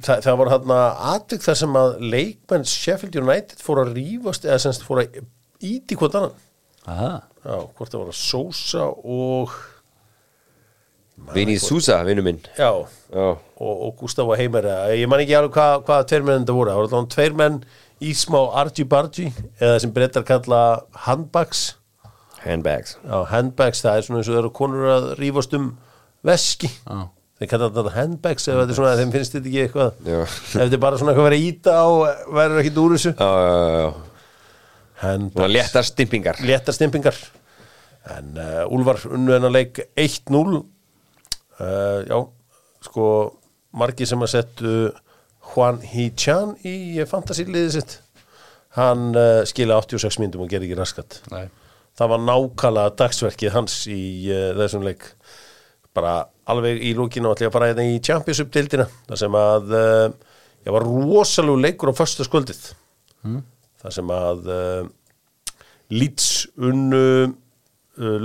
það, það var hann að atvik þar sem að leikmenn Sheffield United fóru að rífast eða semst fóru að íti hvort annan. Aha. Já, hvort það var að Sosa og Vinni Sousa, vinnu minn. Já, Já, og, og Gustavo Heimer ég man ekki alveg hvað hva tveir menn þetta voru. Það voru allavega tveir menn í smá argy-bargy eða sem brettar kalla handbags handbags já, handbags, það er svona eins og það eru konur að rífast um veski. Já. þeir kalla þetta handbags ef þetta er svona, þeim finnst þetta ekki eitthvað. Já. ef þetta er bara svona eitthvað að vera íta og verður ekki úr þessu. Já, já, já, já. Handbags, léttar stimpingar. Léttar stimpingar. En uh, Úlfar unnu hennar leik 1-0 uh, já, sko margi sem að settu Juan Hichan í fantasíliðið sitt. Hann uh, skila 86 myndum og gerði ekki raskat. Nei. Það var nákvæmlega dagsverkið hans í uh, þessum leik. Bara alveg í lúkinu ég að fara hérna í Championship-dildina þar sem að ég var rosalegu leikur á föstu skuldið mm. þar sem að Leeds unnu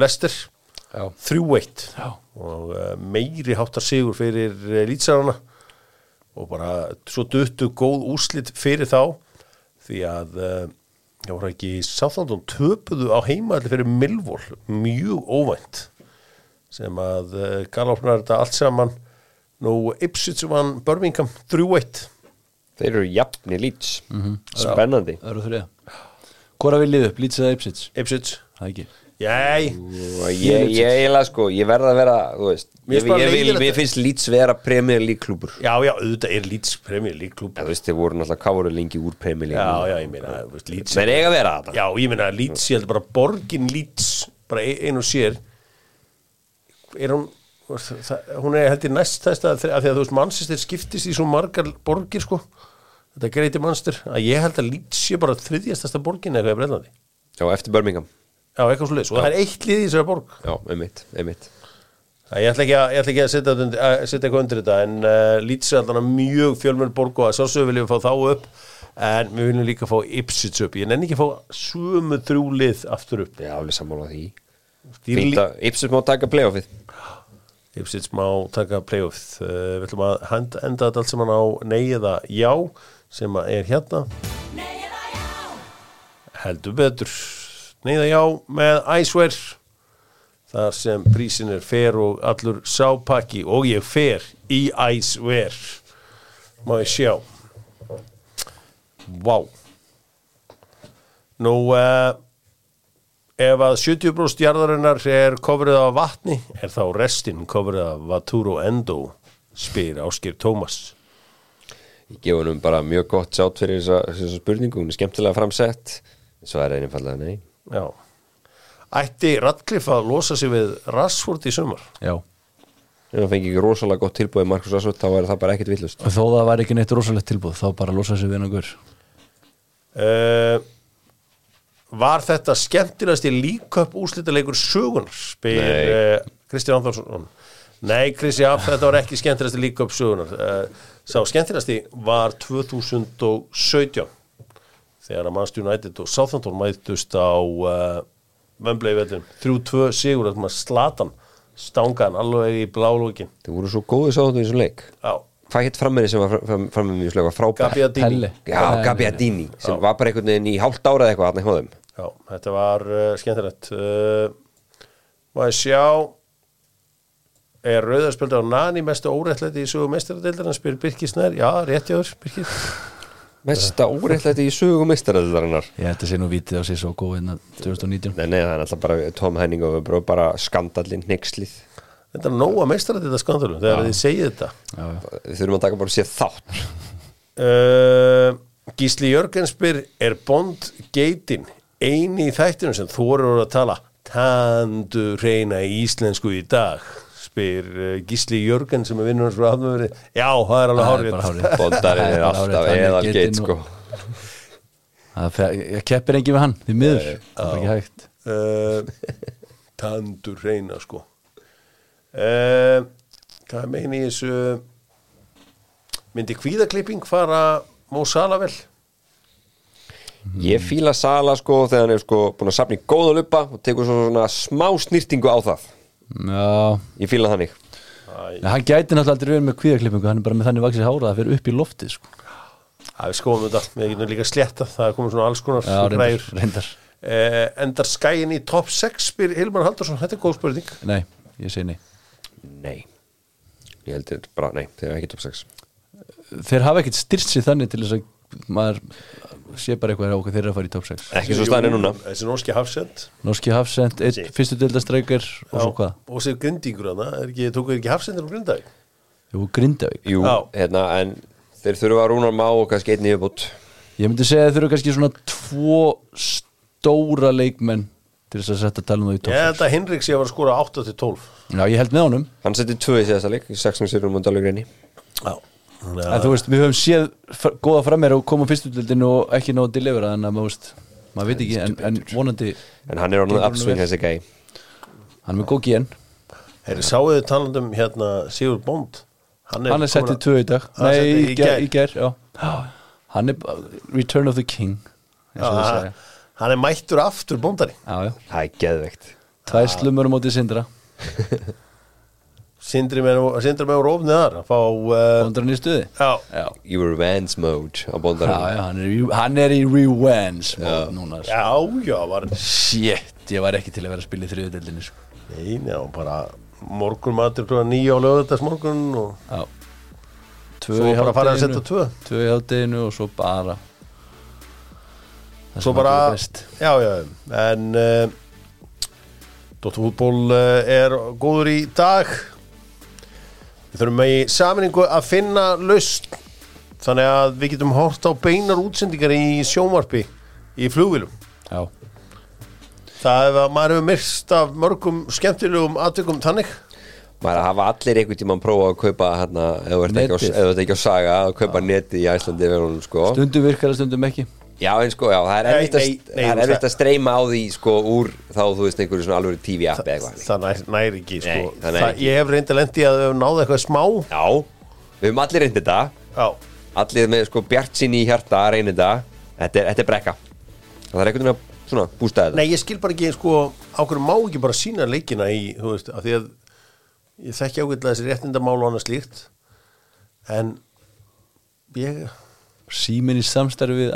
Lester Já. 3-1 Já. og uh, meiri háttar sigur fyrir Leedsarana og bara svo duttu góð úrslit fyrir þá því að uh, já, voru ekki Southampton töpuðu á heimaðli fyrir Millwall? Mjög óvænt. Sem að uh, galopnar þetta allt saman. Nú Ipswich vann Birmingham 3-1 Þeir eru jafn í lýts Spennandi. Það eru þrjá. Hvora vil liðu upp, Leeds eða Ipswich? Ipswich. Það ekki Jæj, Ég, ég, eiginlega sko, ég verða að vera þú veist, ég, ég, vil, að- finnst lýts vera Premier League klúbur já já, auðvitað er Leeds Premier League klúb Þú veist, þeir voru náttúrulega voru lengi úr Premier League Já, já, ég meina, Leeds Þeir eiga að vera þetta Já, ég meina, Leeds, ég held bara borgin Leeds, bara ein ein og sér. Er hún það, hún er held ég næst þess að því að þú veist, mannsistir skiptist í svo margar borgir, sko. Þetta greiti mannstur, að ég held að Leeds sé bara þriðjastasta borgin eitthvað í Bretlandi. Já, eftir Birmingham Já, eitthvað svo leis, og það er eitt lið í þessari borg. Já, einmitt, einmitt. Ég ætla ekki að, ég ætla ekki að setja, að setja eitthvað undir þetta en uh, Leeds er alltaf mjög fjölmjörn borg og að sjálfsögðu viljum við fá þá upp en við viljum líka fá Ipswich upp. Ég nenni ekki að fá sömu þrjú lið aftur upp. Já, alveg sammála því. Að Ipswich má taka playoffið. Ipswich má taka playoff uh, við ætlum að henda, enda þetta allt saman á nei eða já sem að er hérna. Heldur betur nei eða já með Icewear þar sem prísin er fer og allur sápakki og ég fer í Icewear. Má ég sjá? Vá. Nú uh, ef að 70% jarðarinnar er kofrið af vatni er þá restin kofrið af Vaturo Endo spyr Áskir Tómas. Ég gefa hennum bara mjög gott sjátt fyrir þessa, spurningu Hún er skemmtilega framsett. Svo er einnig fallega nei Já. Ætti Radcliffe að losa sig við Rassford í sumar? Já. Ef hann fengi ekki rosalega gott tilbúið Markus Rashford þá er það bara ekkit villust Og þó það var ekki neitt rosalegt tilbúð Þá bara losa sig við einhver uh, Var þetta skemmtilegasti líköp úrslitaleikur sögunar spyr uh, Kristján Anþórsson Nei, Kristján, þetta var ekki skemmtilegasti líköp sögunar uh, Sá skemmtilegasti var 2017 þegar að Manchester United og Southampton mættust á uh, Wembley vellum 3-2 sigur að maður slatan stangan alveg í blálókin Þið voru svo góðið sáttu í þessum leik. Já, Hvað hitt frammeri sem var frammeri í þessum leik? Var frábær. Gabiadini. Já, Gabiadini sem var bara einhvern veginn í hálft ára eða eitthvað hjá þeim. Já, þetta var uh, skemmtilegt. Uh, Má ég sjá Er rauðarspöldur á Nani mestu óréttlæti í sögu mestaradeildarinn spyr Birkir Snær, já, rétt jáður Birkir Mesta óreittlæti í sögu meistaraðilarinnar Ég ætti að sé nú vítið á sér svo góð innan 2019 Nei, nei, það er alltaf bara Tom Henning og bara, bara skandallinn, hnykslið Þetta er nóga mestaradeilda skandalum þegar þið segið þetta. Já, já. Við þurfum að taka bara sér þátt. Uh, Gísli Jörgen spyr Er Bond geitin eini í þættinu sem þorur að tala? Tandu reyna í íslensku í dag spyr uh, Gísli Jörgen sem er vinnur svo hafnumveri Já, það er alveg hárið. Bondarinn Það er alltaf eðal geit sko. Ég keppir engin við hann, því miður. Það er ekki hægt. Uh, tandur reyna sko. Uh, hvað meini í þessu? Myndi kvíðaklipping fara Mó Sala vel? Ég fíla Sala sko þegar hann er sko búin að safna í góða lupa og tekur svo svona smá snýrtingu á það Já, Ég fíla þannig. En hann gæti náttúrulega aldrei verið með kvíðaklippingu Hann er bara með þannig vaxið hára að það fer upp í loftið sko. Það við skoðum þetta, við getum líka slétta það er komið svona alls konar Já, reyndar, græjur. reyndar. Eh, endar skæin í top 6 spyr Hilmar Haldarsson, þetta er góð spurning. Nei, ég segi nei. Nei. Ég heldur bara, nei, þeir eru ekki top 6 Þeir hafa ekkert styrst sér þannig til þess að maður sé bara eitthvað okkur þeir eru að fara í top 6 Ekki svo staðin er núna. Þessi norski hafsend Norski Hafsend, einn fyrstu deildastrækir og svo hvað? og sér grindingur hana, er ekki, tókuð ekki hafsendur og grindaði Jú, Grindavík. Jú, hérna, en þeir þurfa að rúna má og kannski einni yfirbútt Ég myndi segja að þeir eru kannski svona tvo stóra leikmenn til þess að setja talum það í top Ég 6 held að Henrik sé að var að skora 8 til 12 Já, ég held með honum. Hann setti tvö í síðasta leik, 16 sérum Já. En þú veist, við höfum séð góða frammeir og koma fyrstutildin og ekki nóg að delivera þannig að maður veist, maður veit ekki en, en vonandi, En hann er honum upswing vel. þessi gæi. Hann er með góð gen. Herri, sáuðu þið talandum hérna Sigur Bond Hann hann er settið tvö í dag. Er Nei, í í gær, gær. í gær já. Já. Hann er Return of the King eins og þið Já, Hann er mættur aftur bóndari. Já, já, Það er geðveikt. Tvær slumur á móti sindra Sindri með, með rófnið þar að fá uh, Bóndarinn í stuði? Já, Já, Í revenge mode á já, bondarinn já hann, er hann er í revenge mót núna sko. já, já var, Shit, ég var ekki til að vera að spila í þriðudeldinni sko. Nei, já, bara morgun matur klúan nýja á lögðast morgun og Já. Tvö svo bara farið að setja tvö. Tvö í hátteginu og svo bara Það Svo bara, já, já, en uh, Dóttarfútból uh, er góður í dag Við þurfum í saminningu að finna laust Þannig að við getum hort á beinar útsendingar í sjónvarpi í flugvilum Já, Það er að maður hefur myrst af mörgum skemmtilegum atvikum þannig. Maður hafa allir einhvern tímann prófað að kaupa hérna, ef þú ert ekki, á- saga að kaupa neti í Æslandi sko. stundum virkar stundum ekki Já, en sko, já, það er erfitt að, nei, nei, það er að streyma á því, sko, úr þá, þú veist, einhverju svona alveg TV-app eða eitthvað. Það nær, nær ekki, sko Nei, það nær það, ekki. Ég hef reyndi lendi að við náðu eitthvað smá Já, við höfum allir reyndið þetta, Já, allir með, sko, bjart sinni í hjarta reynið þetta, þetta er, þetta er brekka. Það er einhvern veginn að, svona, bústa þetta. Nei, ég skil bara ekki, sko, ákveður má ekki bara sína leikina í, þú veist, af því að ég þekki ákveðlega þessi réttindamál og annað slíkt en ég Síminn í samstarfi við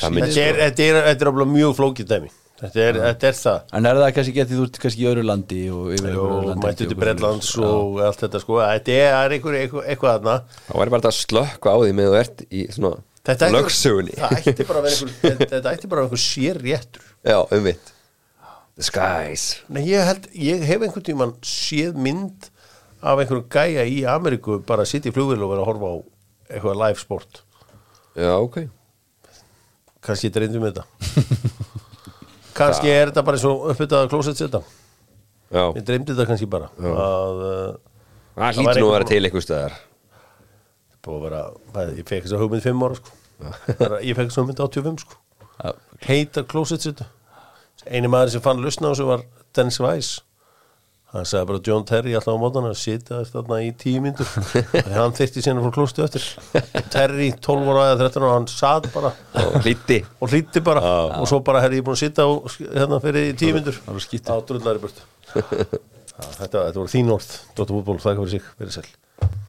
Það myndi, þetta er, þetta er, er alveg mjög flókið dæmi. Þetta er, þetta er það. En er það kannski getið þú ert kannski í öðru landi og yfir og einhverju öðru landi mættu til og- Bretlands og allt þetta sko. Þetta er einhver, einhver, eitthvað þarna. Þá væri bara þetta að slökka á því með þú ert í svona Þetta ætti- lögsugunni. það þetta, ætti bara að vera einhver sér réttur Já, umvitt. The skies. Nei, ég held, ég hef einhvern tímann séð mynd af einhverjum gæja í Ameríku bara að sitja í flugvél og vera að horfa á eitthvað live sport. Já, ok. kannski ég reyndum þetta. Kannski er þetta bara eins og uppbyttað klósett þetta Já, ég dreymdi þetta kannski bara. Að uh, það hlýtur nú að vera til einhver stöðar. búið að vera, bæði, ég fekk þessa hugmynd 5 ára sko. Bara- ég fekk þessa hugmynd 85 sko. Já, heita klósett þetta eini maður sem fann lusna á þessu var Dennis Weiss hann sagði bara John Terry alltaf á mótana að sitja þarna í tíu myndur þannig hann þyrfti síðan frá klóstu eftir. Terry 12 ára eða 13 ára hann sat bara. Og hlýtti. og hlýtti bara. Og svo bara hefði ég búin að sitja á, hérna fyrir tíu myndur á drullar í burt þetta, þetta voru þín orð Dóttar fútból, þakka fyrir sig, verið sæl